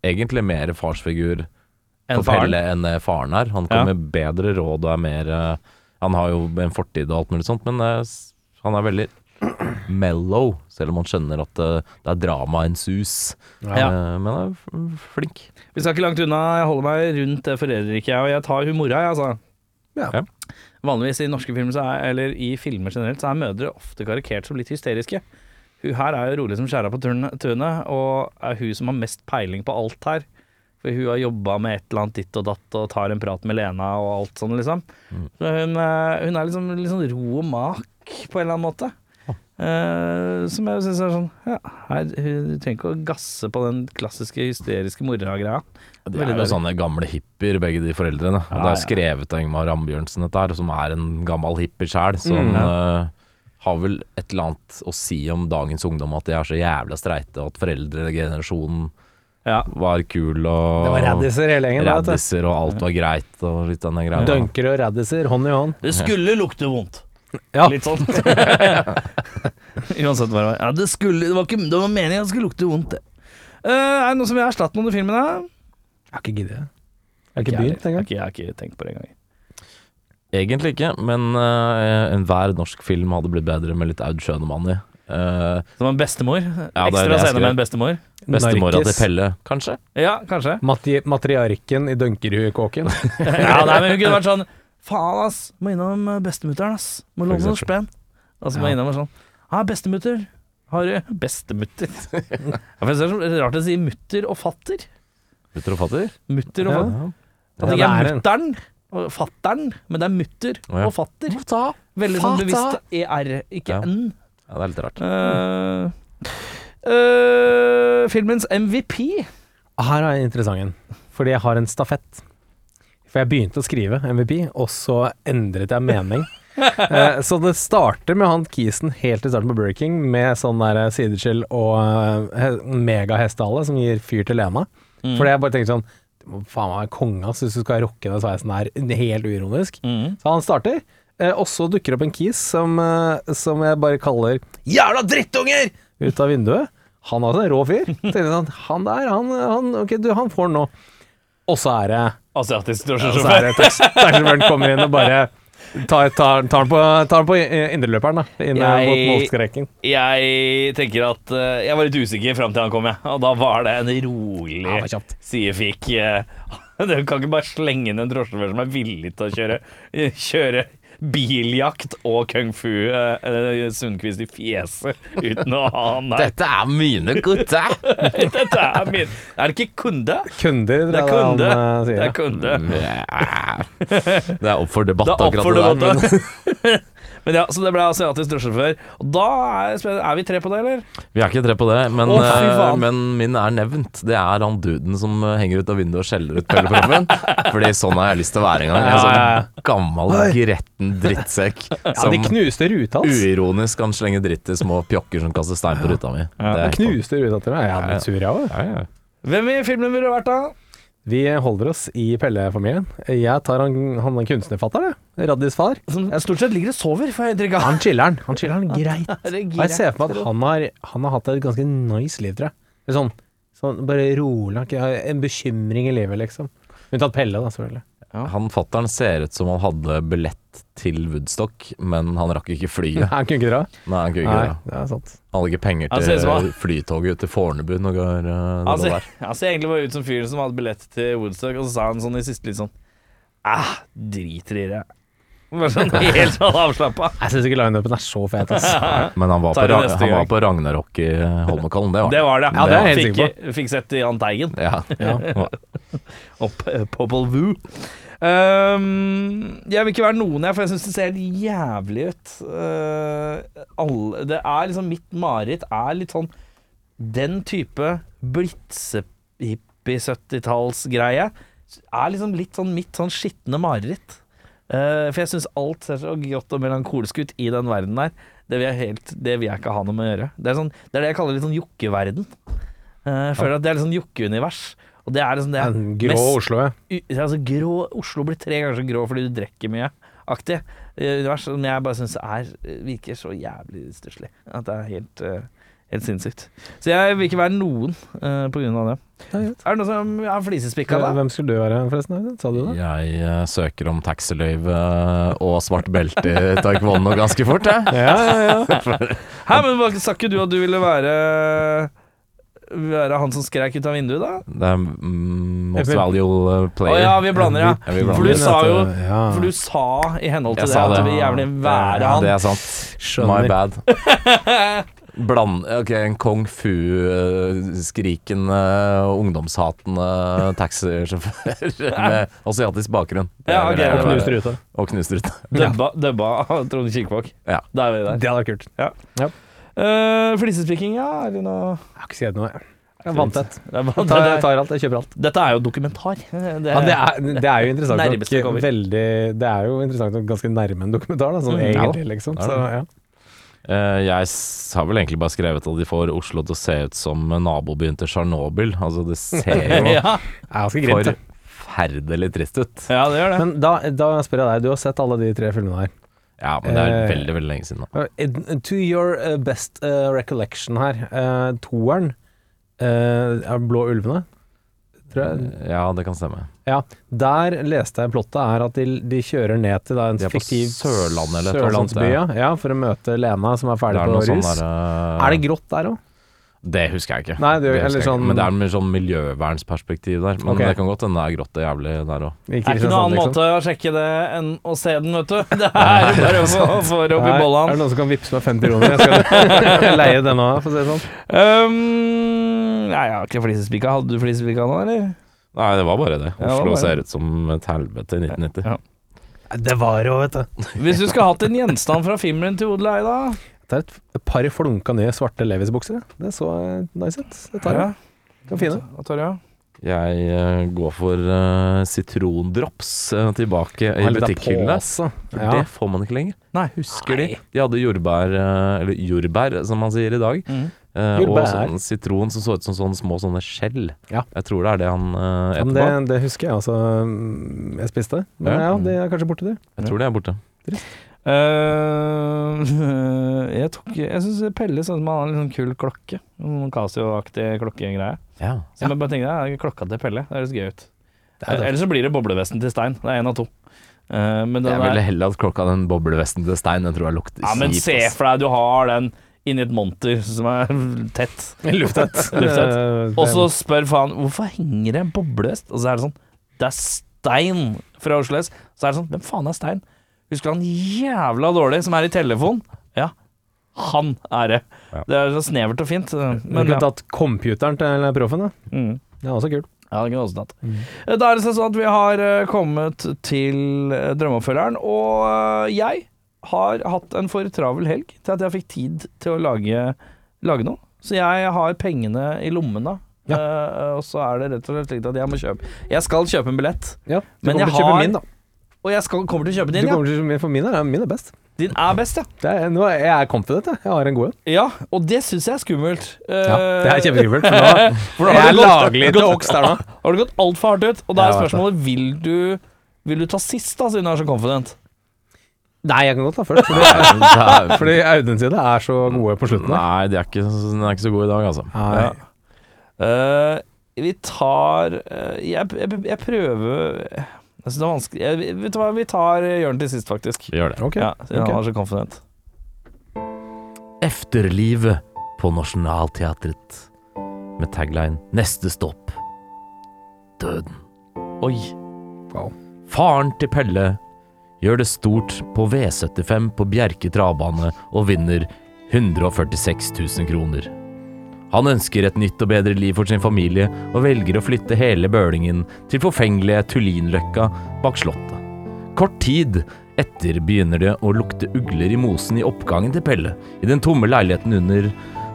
Egentlig mer farsfigur enn. Pelle enn faren er. Han kommer med bedre råd og er mer eh, Han har jo en fortid og alt mulig sånt, men eh, han er veldig mellow, selv om man skjønner at eh, det er drama en sus. Ja. Eh, men han er flink. Vi skal ikke langt unna. Jeg holder meg rundt det foreldreriket, jeg, og jeg tar hun mora, jeg, altså. Ja. Ja. Vanligvis i norske filmer, så er, eller i filmer generelt, så er mødre ofte karikert som litt hysteriske. Hun her er jo rolig som skjæra på tunet, og er hun som har mest peiling på alt her. For hun har jobba med et eller annet ditt og datt og tar en prat med Lena og alt sånn, liksom. Så hun, eh, hun er liksom sånn ro og mak på en eller annen måte. Eh, som jeg syns er sånn Ja, her, du trenger ikke å gasse på den klassiske hysteriske mora-greia. De er jo sånne gamle hippier, begge de foreldrene. Ja, det er skrevet av Ingmar Ambjørnsen, dette her, som er en gammel hippier sjæl. Som Mm. uh, har vel et eller annet å si om dagens ungdom, at de er så jævla streite, og at foreldregenerasjonen Ja. var kul og Det var raddiser hele gjengen. raddiser, og alt var greit, og litt denne greia. Dunker og raddiser, hånd i hånd. Det skulle lukte vondt. Ja. Litt sånn. Uansett hva det var. Ja, det, skulle, det, var ikke, det var meningen at det skulle lukte vondt, det. Eh, er det noe som vil erstatte noen i filmen? da? Jeg har ikke giddet. Jeg har ikke begynt engang. jeg har ikke tenkt på det engang. Egentlig ikke, men uh, enhver norsk film hadde blitt bedre med litt Aud Schønemann i. Uh, Som en bestemor. det er Ekstra scene med en bestemor. Bestemora til Pelle, kanskje? Ja, kanskje. Mati matriarken i Dunkerudkåken. ja, nei, men hun kunne vært sånn Faen, ass. Må innom eh, bestemutteren, ass. Må låne noen spenn. Og så må jeg innom og sånn Ja, bestemutter. Har du Bestemutter. ja, for det er så rart å si mutter og fatter. Mutter og fatter? Mutter og fatter. Ja, At det det ikke er er mutter'n og fatter'n, men det er mutter oh, ja. og fatter. Veldig sånn Fata. bevisst ER, ikke Ja. N. Ja, det er litt rart. Uh, uh, filmens MVP. Her er interessant en, fordi jeg har en stafett. For jeg begynte å skrive MVP, og så endret jeg mening. Eh, så det starter med han kisen helt i starten på Burger King, med sånn der sideskill og uh, megahestehale som gir fyr til Lena. Mm. Fordi jeg bare tenkte sånn Du må faen meg være konge hvis du skal rocke den sveisen her helt uironisk. Mm. Så han starter, eh, og så dukker opp en kis som, eh, som jeg bare kaller 'jævla drittunger' ut av vinduet. Han er også en rå fyr. Sånn, han der, han, han, okay, du, han får den nå. Og så er det Asiatisk drosjesjåfør. taxisjåføren kommer inn og bare tar, tar, tar den på, tar den på indreløperen, da. Inn mot målstreken. Jeg tenker at uh, Jeg var litt usikker fram til han kom, jeg. Og da var det en rolig Ja, sidefik. Uh, Du kan ikke bare slenge inn en drosjesjåfør som er villig til å kjøre, kjøre biljakt og kung fu uh, Sundquist i fjeset uten å ha han der. Dette er mine gutter! Dette er min Er det ikke kunde? Kunder, Det er kunde. han, eh, sier. Det er kunde. Det er opp for debatt, Det er opp akkurat det det, der. Men ja, Så det ble asiatisk drosjesjåfør. Og da er, er vi tre på det, eller? vi er ikke tre på det, men, oh, men min er nevnt. Det er han duden som eh, henger ut av vinduet og skjeller ut Pelle Proffen. Fordi sånn har jeg lyst til å være en gang. En Ja, ja, sånn ja. gammel, gretten drittsekk Ja, som de knuste ruta hans. uironisk kan slenge dritt i små pjokker som kaster stein på ruta mi. Det er knuste ruta til meg. Jeg hadde blitt sur, jeg òg. Ja, ja. Hvem i filmen ville du vært, da? Vi holder oss i Pelle-familien. Jeg tar han, han kunstnerfatteren, jeg. Raddis far. Som stort sett ligger og sover, får jeg inntrykk av. Han chiller'n. Han chiller'n greit. Og jeg ser for meg at han har, han har hatt et ganske nice liv, tror jeg. Sånn, sånn bare rolig, ikke en bekymring i livet, liksom. Unntatt Pelle, da, selvfølgelig. Han fattern ser ut som han hadde billett til Woodstock, men han rakk ikke flyet. Han kunne ikke dra. Nei, han kunne ikke Nei, det. det er sant. Han hadde ikke penger til altså, til flytoget ut til Fornebu når uh, det Han ser, der. han egentlig bare ut som fyren som hadde billett til Woodstock, og så sa han sånn i siste litt sånn Æh, driter i det. Bare sånn helt sånn avslappa. Jeg syns ikke lineupen er så fet, ass. Men han var på, han var på Ragnarok i Holmenkollen, det var Det var det. Ja, det er jeg helt fikk, fikk sett i Jahn Teigen Ja. og P- Popple Vuh. Um, jeg vil ikke være noen, jeg, for jeg syns det ser helt jævlig ut. Uh, alle, det er liksom Mitt mareritt er litt sånn Den type blitsehippie-70-tallsgreie. er liksom litt sånn mitt sånn skitne mareritt. Uh, for jeg syns alt ser så grått og melankolsk ut i den verden der. Det vil jeg, helt, det vil jeg ikke ha noe med å gjøre. Det er, sånn, det, er det jeg kaller litt sånn jokkeverden. Uh, jeg føler at det er litt sånn jokkeunivers. Og det er liksom det En grå mest- Oslo, ja. Altså grå, Oslo blir tre ganger så grå fordi du drikker mye. Aktig univers som jeg bare syns er virker så jævlig stusslig. At det er helt, eh, helt sinnssykt. Så jeg vil ikke være noen uh, på grunn av det. Ja, greit. Er det noen som har flisespikka da? Hvem skulle du være, forresten? Sa du det? Jeg uh, søker om taxiløyve og svart belte i taekwondo ganske fort, jeg. Ja, ja, ja. Hæ, men sa ikke du at du ville være Være han som skrek ut av vinduet, da? Det er mm, most value player. valuable Å player. ja, vi blander, ja. Ja, vi blander. For du sa jo ja. For du sa i henhold til Jeg det at vi du vil gjerne være han. Det er sant. Skjønner. My bad. Bland, ok, en kung fu-skrikende, ungdomshatende taxisjåfør med asiatisk bakgrunn. Det Ja, okay, ok, Og knust rute. Og knust rute. Dubba, dubba Trond Kirkevåg. Ja. Da er vi der. Det hadde vært kult. Uh, Flisespikking, ja? Er det noe Jeg har ikke skrevet noe, jeg. Det er- Jeg tar, jeg tar alt, jeg kjøper alt. Dette er jo dokumentar. Det, Ja, det, er, det er jo interessant nok veldig Det er jo interessant nok ganske nærme en dokumentar, da, sånn Mm. egentlig, Ja, liksom. er Så, ja. Uh, jeg har vel egentlig bare skrevet at de får Oslo til å se ut som nabobyen til Tsjernobyl. Altså, det ser jo ja. Er forferdelig trist ut. ja, det gjør det. Men da, da spør jeg deg, du har sett alle de tre filmene her. Ja, men det er Eh, veldig, veldig lenge siden nå. Uh, To your uh, best recollection her, toeren Blå ulvene, tror jeg. Ja, det kan stemme. Ja, der leste jeg plottet er at de, de kjører ned til da, en De fiktiv sørlandsby, ja. for å møte Lena som er ferdig er på sånn rus. der, uh... Er det grått der òg? Det husker jeg ikke. Nei, det- det eller jeg ikke. sånn- Men det er mer sånn miljøvernsperspektiv der. Men okay. det kan godt hende det er grått og jævlig der òg. Det er ikke noen annen liksom. måte å sjekke det enn å se den, vet du. Det er bare å få, få det opp i Er det noen som kan vippse meg 50 kroner? Jeg skal leie den òg, for å si det sånn. Um, nei, jeg har ikke flisespika. Hadde du flisespika nå, eller? Nei, det var bare det. Det Oslo bare ser ut som et helvete i 1990. Ja. Det var jo, vet du. Hvis du skulle hatt en gjenstand fra filmen til Odel Eida Det er et, par flunka nye svarte Levis-bukser. Det så eh, nice ut. Det tar jeg. Er fine. Hva tar jeg. Jeg eh, går for uh, sitrondrops uh, tilbake i butikkhyllene. Ja. det får man ikke lenger. Nei. Husker de? De hadde jordbær, uh, eller jordbær som man sier i dag. Mm. Uh, og sånn sitron som så ut som sånne små sånne skjell. Ja. Jeg tror det er det han uh, eter det, det husker jeg altså mm, jeg spiste. det. Men Ja. ja, det er kanskje borte, det. Jeg tror det er borte. Eh, jeg tok Jeg syns Pelle sånn som han har en sånn kul klokke. Noen Casio-aktig klokkegreie. Ja. Så jeg bare tenkte ja, klokka til Pelle, det høres gøy ut. er. Eller så blir det boblevesten til Stein. Det er én av to. Uh, Jeg ville er, heller hatt klokka den boblevesten til Stein. Den tror jeg lukter ja, men se for deg, du har den inni et monter som er tett. Lufttett. Lufttett. Eh, Og så spør faen hvorfor henger det en boblevest? Og så er det sånn Det er Stein fra Oslo S. Så er det sånn Hvem faen er Stein? Husker han jævla dårlig som er i telefon? Ja. Han er det. Ja. Det er så snevert og fint. Men Men kunne ja. tatt computeren til har hatt en for travel helg til at jeg fikk tid til å lage, lage noe. Så jeg har pengene i lommen da. Uh, og så er det rett og slett slik at jeg må kjøpe Jeg skal kjøpe en billett, Ja, du Men jeg til har- min, da. Og jeg skal, kommer til å kjøpe din. Ja. kommer til min, for min er, min er best. Din er best, ja. Det er, nå er jeg confident, jeg. Jeg har en god en. Ja, og det syns jeg er skummelt. Ja, Eh, det er kjempeskummelt. For nå for jeg er du laglig til oks der nå. Har du gått altfor hardt ut? Og da er spørsmålet vil du Vil du ta sist, da, siden du er så confident? Nei, jeg kan godt ta først. Fordi, Det er- fordi Audun sine er så gode på slutten. da. Nei, de er ikke, den er ikke så god i dag, altså. Nei. Uh, vi tar uh, jeg, jeg, jeg prøver Jeg synes det er vanskelig jeg, Vet du hva, vi tar eh, Jørn til sist, faktisk. Vi gjør det. Ok. Ja, siden han er så confident. Efterlivet på Nationaltheatret med tagline 'Neste stopp døden'. Oi. Wow. Faren til Pelle gjør det stort på V75 på Bjerke travbane og vinner 146 000 kroner. Han ønsker et nytt og bedre liv for sin familie og velger å flytte hele bølingen til forfengelige Tullinløkka bak slottet. Kort tid etter begynner det å lukte ugler i mosen i oppgangen til Pelle. I den tomme leiligheten under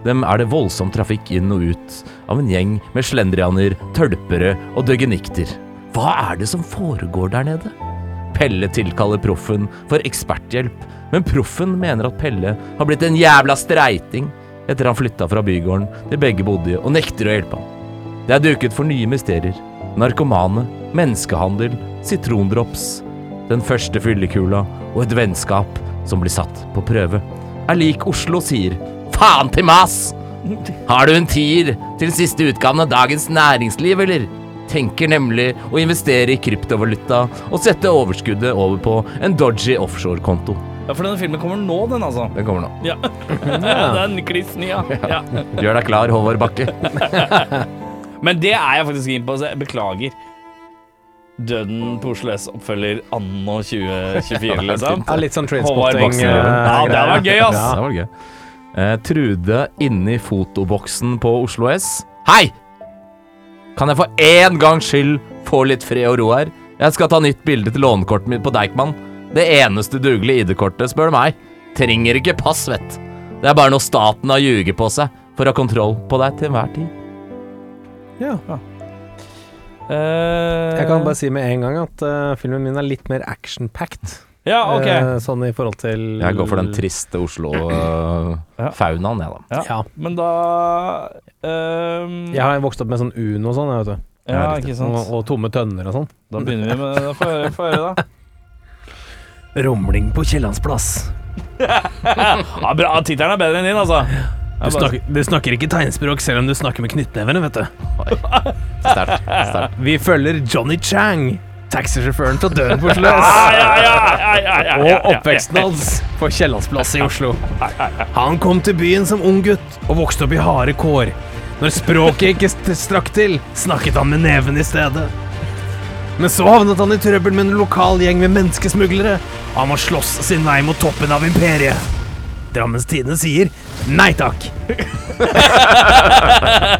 dem er det voldsom trafikk inn og ut av en gjeng med slendrianer, tølpere og døgenikter. Hva er det som foregår der nede? Pelle tilkaller proffen for eksperthjelp, men proffen mener at Pelle har blitt en jævla streiting etter han flytta fra bygården de begge bodde, og nekter å hjelpe ham. Det er duket for nye mysterier. Narkomane, menneskehandel, sitrondrops, den første fyllekula og et vennskap som blir satt på prøve. Er lik Oslo sier faen til mas! Har du en tier til siste utgaven av Dagens Næringsliv, eller? Tenker nemlig å investere i kryptovaluta og sette overskuddet over på en dodgy offshorekonto. Ja, for denne filmen kommer nå, den, altså. Den kommer nå. Ja. den kliss ny, ja. ja. Gjør deg klar, Håvard Bakke. Men det er jeg faktisk keen på, så jeg beklager. Døden på Oslo S oppfølger anno 2024, liksom. Ja, litt sånn trainspotting. Eh, Ja, det hadde vært gøy, ass. Ja, det var gøy. Uh, Trude inni fotoboksen på Oslo S. Hei! Kan jeg for én gangs skyld få litt fred og ro her? Jeg skal ta nytt bilde til lånekortet mitt på Deichman. Det eneste dugelige ID-kortet, spør du meg. Trenger ikke pass, vet. Det er bare noe staten har ljuget på seg for å ha kontroll på deg til enhver tid. Ja. Eh, Jeg kan bare si med en gang at eh, filmen min er litt mer action-packed. Ja, ok. Eh, sånn i forhold til Jeg går for den triste Ja. Oslo-faunaen, jeg, da. Ja. Ja. Men da ehm, Jeg har vokst opp med sånn Uno og sånn, jeg vet du. ja, Ja, ikke Og, sant. og tomme tønner og sånn. Da begynner vi med det. Få høre, få høre, da. Rumling på Kiellandsplass. Ja, bra. Tittelen er bedre enn din, altså. Du snakker, du snakker ikke tegnspråk selv om du snakker med knyttnevene, vet du. Start, start. Vi følger Johnny Chang, taxisjåføren til døden på Oslo Og oppveksten hans på Kiellandsplass i Oslo. Han kom til byen som ung gutt og vokste opp i harde kår. Når språket ikke strakk til, snakket han med neven i stedet. Men så havnet han i trøbbel med en lokal gjeng med menneskesmuglere. og Han må slåss sin vei mot toppen av imperiet. Drammens Tidende sier nei takk.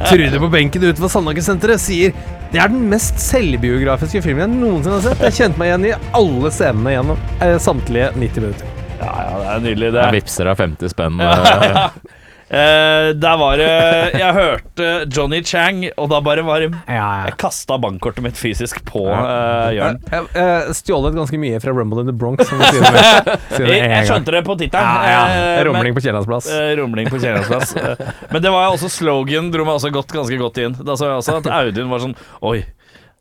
Trude på benken utenfor Sandhagesenteret sier det er den mest selvbiografiske filmen jeg noensinne har sett. Jeg kjente meg igjen i alle scenene gjennom eh, samtlige 90 minutter. ja, ja, det er nydelig, det. Jeg vipser av 50 spenn. eh, Eh, der var det Jeg hørte Johnny Chang, og da bare var det Ja, Jeg kasta bankkortet mitt fysisk på uh, Jørn. Jeg, jeg stjålet ganske mye fra Rumble in the Bronx. Som sier det sier det Jeg, jeg skjønte det på tittelen. Ja, ja. eh, Rumling på Kiellandsplass. plass. eh, rumling på. Eh, men det var også slogan dro meg også godt, ganske godt inn. Da så jeg også at Audun var sånn Oi.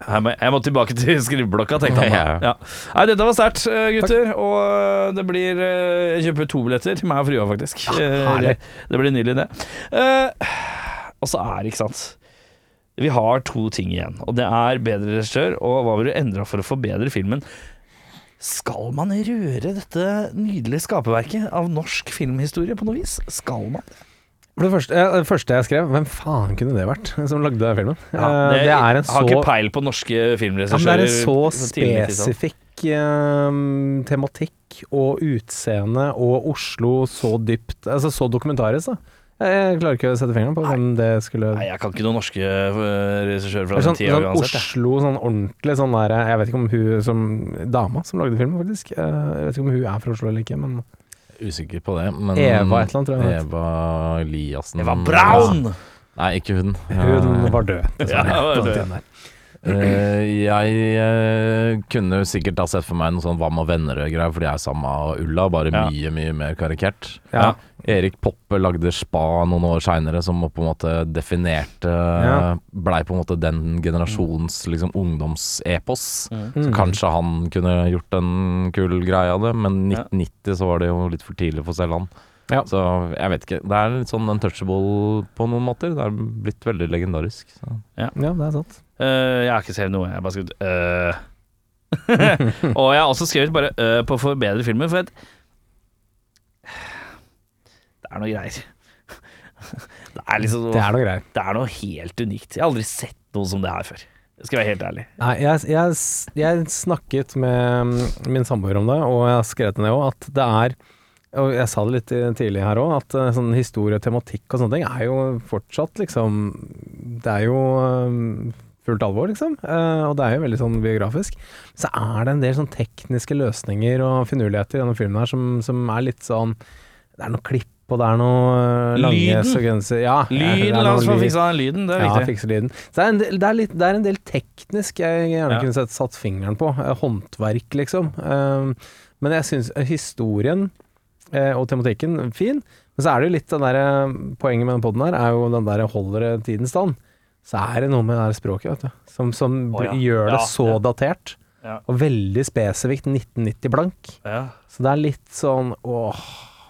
Jeg må, jeg må tilbake til skriveblokka, tenkte han. Ja. Ja. Nei, dette var sterkt, gutter. gutter. Og eh, det blir eh, Jeg kjøper to billetter til meg og frua, faktisk. Ja, det blir nydelig, det. Eh, og så er det, ikke sant Vi har to ting igjen, og det er bedre regissør, og hva vil du endre for å forbedre filmen? Skal man røre dette nydelige skaperverket av norsk filmhistorie på noe vis? Skal man? For det første, eh, det første jeg skrev, hvem faen kunne det vært som lagde filmen? Ja, Eh, det, er en så har ikke peil på norske men filmregissører. det er en så tidlig 90-tall. spesifikk eh, tematikk og utseende og Oslo så dypt Altså så dokumentarisk, da. Jeg, jeg klarer ikke å sette fingeren på hvem det skulle Nei, jeg kan ikke noen norske eh, regissører fra Sånn, den tida sånn uansett. jeg. Oslo, sånn ordentlig sånn der Jeg vet ikke om hun som Dama som lagde filmen, faktisk. Eh, Jeg vet ikke om hun er fra Oslo eller ikke, men Usikker på det, men Eva et eller annet, tror jeg. Eva Eliassen Eva Braun! Nei, ikke hun. Hun var død. Ja, var død. Uh. Eh, jeg uh, kunne sikkert ha sett for meg noe sånn Hva med venner-greier, for de er samme Ulla, bare Ja. mye, mye mer karikert. Ja. Erik Poppe lagde Spa noen år seinere, som på en måte definerte Ja. Blei på en måte den generasjons liksom, ungdomsepos. Mm. Så kanskje han kunne gjort en kul greie av det, men Ja. 1990 så var det jo litt for tidlig for selv han. Ja. Så jeg vet ikke. Det er litt sånn untouchable på noen måter. Det er blitt veldig legendarisk. Så. ja, det er sant. Uh, jeg har ikke skrevet noe, jeg har bare skrevet øh. Og jeg har også skrevet bare øh på å forbedre filmen, for at er noe greier. Det er liksom Det er noe greier. Det er noe helt unikt. Jeg har aldri sett noe som det her før. Jeg skal være helt ærlig. Nei, jeg, jeg, jeg snakket med min samboer om det, og jeg har skrevet ned òg, at det er og jeg sa det litt tidlig her òg, at eh, sånn historie og tematikk og sånne ting er jo fortsatt liksom Det er jo eh, fullt alvor, liksom. Eh, og det er jo veldig sånn biografisk. Så er det en del sånn tekniske løsninger og finurligheter i denne filmen her som, som er litt sånn Det er noen klipp, og det er noe eh, lange Lyden. sekvenser Ja, Lyden, la oss få fiksa den lyden. Det er Ja, fikse lyden. Så det er, en del, det, er litt, det er en del teknisk jeg gjerne Ja. kunne sett, satt fingeren på. Eh, håndverk, liksom. Um, men jeg syns historien eh, og tematikken fin. Men så er det jo litt den der Poenget med den poden her er jo den der holder det tiden stand. Så er det noe med det der språket, vet du. Som, som oh, ja. gjør det Ja, så datert. Og veldig spesifikt 1990 blank. Ja. Så det er litt sånn åh,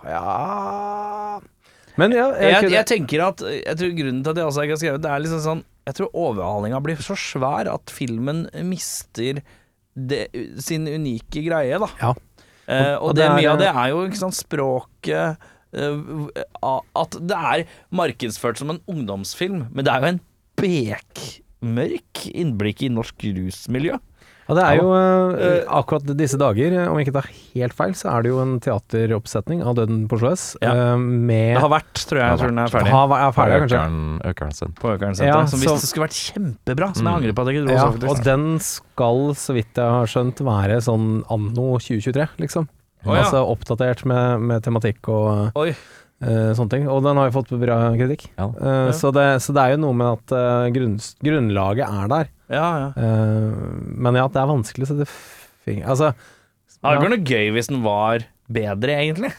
ja Men ja, jeg, Jeg, jeg tenker at Jeg tror grunnen til at jeg også ikke har skrevet Det er liksom sånn Jeg tror overhalinga blir så svær at filmen mister det, sin unike greie, da. Ja. Eh, Og og, det det, er- mye av det er jo ikke sant, språket eh, At det er markedsført som en ungdomsfilm, men det er jo en bekmørk innblikk i norsk rusmiljø. Ja, det er jo eh, Eh, akkurat disse dager, om jeg ikke tar helt feil, så er det jo en teateroppsetning av Døden på Oslo S. Ja. eh, med Det har vært, tror jeg. Jeg tror den er ferdig. Har- er ferdig, kanskje. Økeren, økeren sin. På Økern senter. Ja, som så- det skulle vært kjempebra. Som jeg Mm. angrer på at jeg ikke dro Ja, og så, faktisk. og den skal, så vidt jeg har skjønt, være sånn anno 2023, liksom. Å, ja. Altså oppdatert med, med tematikk og Oi. Eh, sånne ting. Og den har jo fått bra kritikk. Ja. Eh, Ja. Så, det, så det er jo noe med at eh, grunn, grunnlaget er der. Ja, ja. Eh, men ja, det er vanskelig å sette finger Altså Det hadde ja. vært noe gøy hvis den var bedre, egentlig.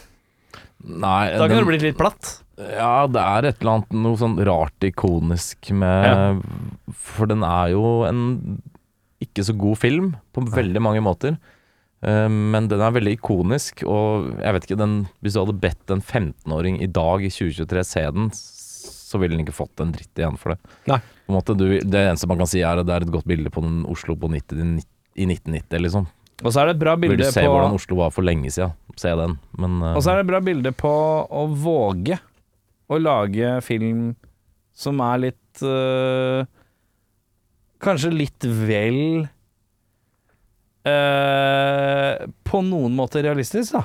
Nei, Da kunne det blitt litt platt. Ja, det er et eller annet noe sånn rart ikonisk med For den er jo en ikke så god film på veldig mange måter. Eh, Men den er veldig ikonisk, og jeg vet ikke den, Hvis du hadde bedt en 15-åring i dag i 2023 se den, så ville den ikke fått en dritt igjen for det. Nei. På en måte, du, det eneste man kan si, er at det er et godt bilde på den Oslo på 90, i 1990, liksom. Og så er det et bra bilde Vil bilde du se på hvordan Oslo var for lenge siden, se den. Men eh, Og så er det et bra bilde på å våge å lage film som er litt øh, Kanskje litt vel øh, På noen måte realistisk, da.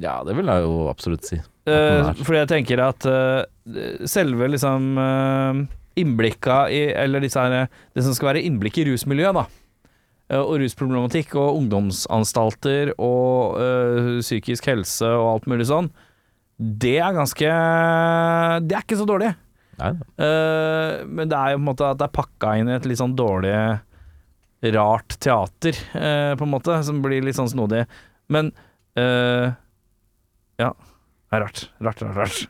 ja, det vil jeg jo absolutt si. Eh, fordi jeg tenker at eh, selve liksom uh, innblikka i Eller disse her, det som skal være innblikk i rusmiljøet, da. eh, og rusproblematikk og ungdomsanstalter og eh, psykisk helse og alt mulig sånn. Det er ganske Det er ikke så dårlig. Eh, men det er jo på en måte at det er pakka inn i et litt sånn dårlig Rart teater, eh, på en måte, som blir litt sånn snodig. Men eh, Ja. Det er rart. Rart, rart, rart.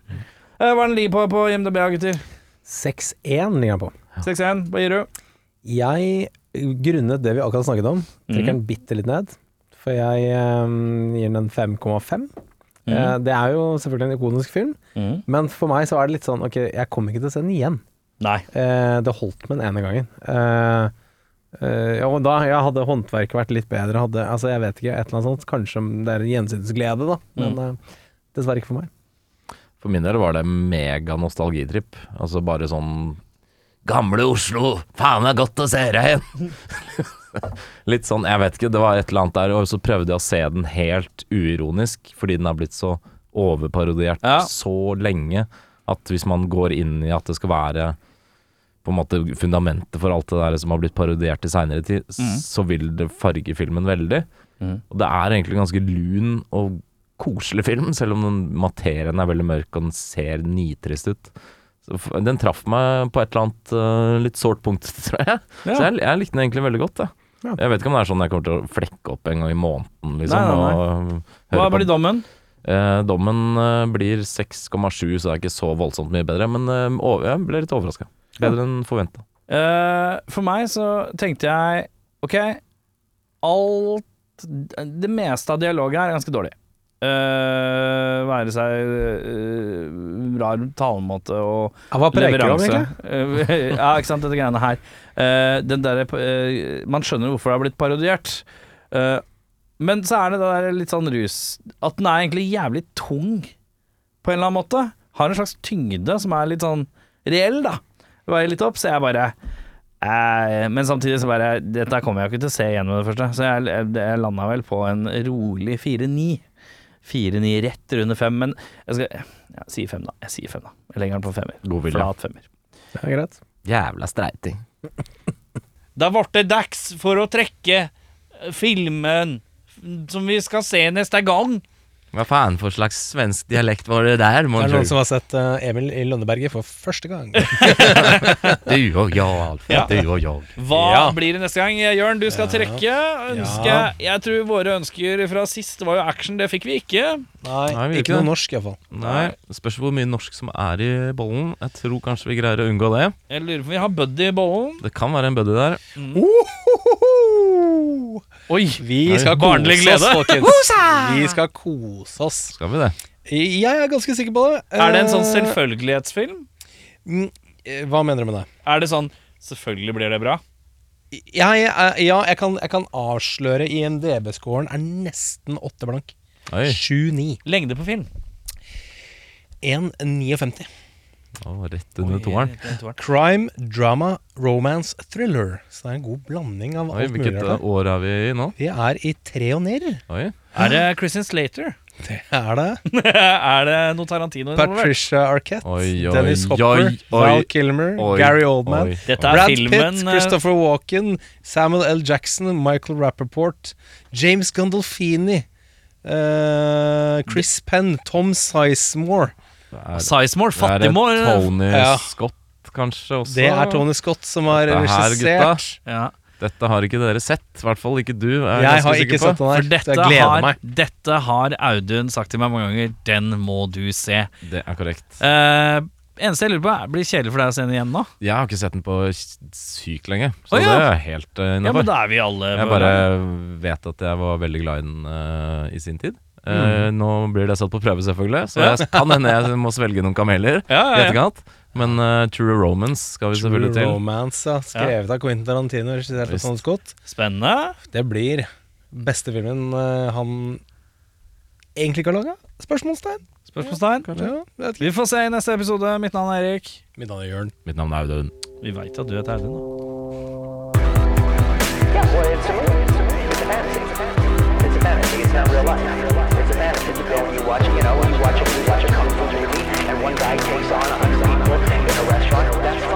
Eh, hva er den ligger på på IMDb, gutter? 6-1 ligger den på. 6-1, hva gir du? Jeg, grunnet det vi akkurat snakket om, trekker Mhm. den bitte litt ned. For jeg eh, gir den en 5,5. Mhm. Eh, det er jo selvfølgelig en ikonisk film, Mhm. men for meg så er det litt sånn Ok, jeg kommer ikke til å se den igjen. Nei. Eh, det holdt med den ene gangen. Eh, eh, ja, og da ja, hadde håndverket vært litt bedre, hadde Altså, jeg vet ikke, et eller annet sånt. Kanskje det er en gjensynsglede, da. Men Mm. uh, dessverre ikke for meg. For min del var det mega nostalgitripp. Altså bare sånn Gamle Oslo, faen det er godt å se deg igjen! Litt sånn, jeg vet ikke, det var et eller annet der. Og så prøvde jeg å se den helt uironisk, fordi den har blitt så overparodiert Ja. så lenge at hvis man går inn i at det skal være på en måte fundamentet for alt det der som har blitt parodiert i seinere tid, mm. så vil det farge filmen veldig. Mm. Og det er egentlig en ganske lun og koselig film, selv om den materien er veldig mørk og den ser nitrist ut. Så Den traff meg på et eller annet uh, litt sårt punkt, tror jeg. Ja. Så jeg, jeg likte den egentlig veldig godt. Jeg. Ja. jeg vet ikke om det er sånn jeg kommer til å flekke opp en gang i måneden, liksom. Nei, nei, Og Hva blir dommen? Eh, dommen eh, blir 6,7, så det er ikke så voldsomt mye bedre. Men eh, jeg ble litt overraska. Bedre enn forventa. Uh, for meg så tenkte jeg Ok, alt Det meste av dialogen her er ganske dårlig. Uh, være seg uh, rar talemåte og Ja, Hva preker du om, egentlig? Eh, ja, ikke sant, dette greiene her. Uh, den der, eh, man skjønner hvorfor det har blitt parodiert. Eh, men så er det det der litt sånn rus At den er egentlig jævlig tung, på en eller annen måte. Har en slags tyngde som er litt sånn reell, da. Veier litt opp, så jeg bare eh, Men samtidig så bare Dette kommer jeg jo ikke til å se igjen med det første, så jeg, jeg, jeg landa vel på en rolig 4-9. 4-9 rett under 5, men jeg skal ja, si 5, da. Jeg sier 5, da. Jeg legger den på femmer. God vilje. Flat femmer. er greit. Jævla streiting. Da ble det dags for å trekke filmen som vi skal se neste gang. Hva faen for slags svensk dialekt var det der? Det er noen som har sett uh, Emil i Lønneberget for første gang. Du og jeg, Alf. Ja. Du og jeg. Hva Ja. blir det neste gang? Jørn, du skal trekke. Ønske Ja. Jeg tror våre ønsker fra sist var jo action, det fikk vi ikke. Nei, Nei, vi gjør ikke ikke noe det. norsk iallfall. Nei, spørs hvor mye norsk som er i bollen. Jeg tror kanskje vi greier å unngå det. Jeg lurer på om vi har Buddy i bollen. Det kan være en buddy der. Oi! Vi Nei, skal barnlig kose oss, glede. folkens. Vi skal kose oss. Skal vi det? Jeg er ganske sikker på det. Er det en sånn Eh, selvfølgelighetsfilm? mm, eh, Hva mener du med det? Er det sånn Selvfølgelig blir det bra. Jeg, er- ja, jeg kan, jeg kan avsløre IMDb-scoren er nesten åtte blank. Oi. 7-9. Lengde på film. 1,59. Oh, rett under toeren. Crime, drama, romance, thriller. Så det er en god blanding av Oi, alt mulig. hvilket eh, år er vi i nå? Vi er i tre og nirr. Er det Christian Slater? Det er det. er det noe Tarantino? Patricia Arquette, Oi, oi, Dennis Hopper, oi, oi, Val Kilmer, oi, Gary Oldman. Dette er Brad filmen Pitt, eh, Christopher Walken, Samuel L. Jackson, Michael Rappaport, James Gandolfini, eh, Chris Penn, Tom Sizemore. Sizemore? Sizemore, det er Fattigmore. Tony Ja. Scott, kanskje også. Det er Tony Scott som har regissert. Ja. Dette har ikke dere sett. I hvert fall ikke du. Er Jeg har ikke sett den her, For dette jeg gleder har, meg. dette har Audun sagt til meg mange ganger. Den må du se. Det er korrekt. Eh, eneste jeg lurer på, er blir det kjedelig for deg å se den igjen nå? Jeg har ikke sett den på sykt lenge, så Å, ja. det er helt uh, Ja, innafor. men da er vi alle jeg bare vet at jeg var veldig glad i den eh, i sin tid. Eh, Nå blir det satt på prøve, selvfølgelig, så jeg kan hende jeg må svelge noen kameler Ja, i ja, ja. etterkant. Men eh, True Romance skal vi True selvfølgelig til. Romance, ja. Skrevet av Quentin Tarantino, regissert av Visst. Tony Scott. Spennende. Det blir beste filmen eh, han egentlig ikke har laga? Spørsmålstegn. Spørsmålstegn. Ja, Vi får se i neste episode. Mitt navn er Erik. Mitt navn er Jørn. Mitt navn er Audun. Vi veit at du heter Audun, da. Yeah, well, it's a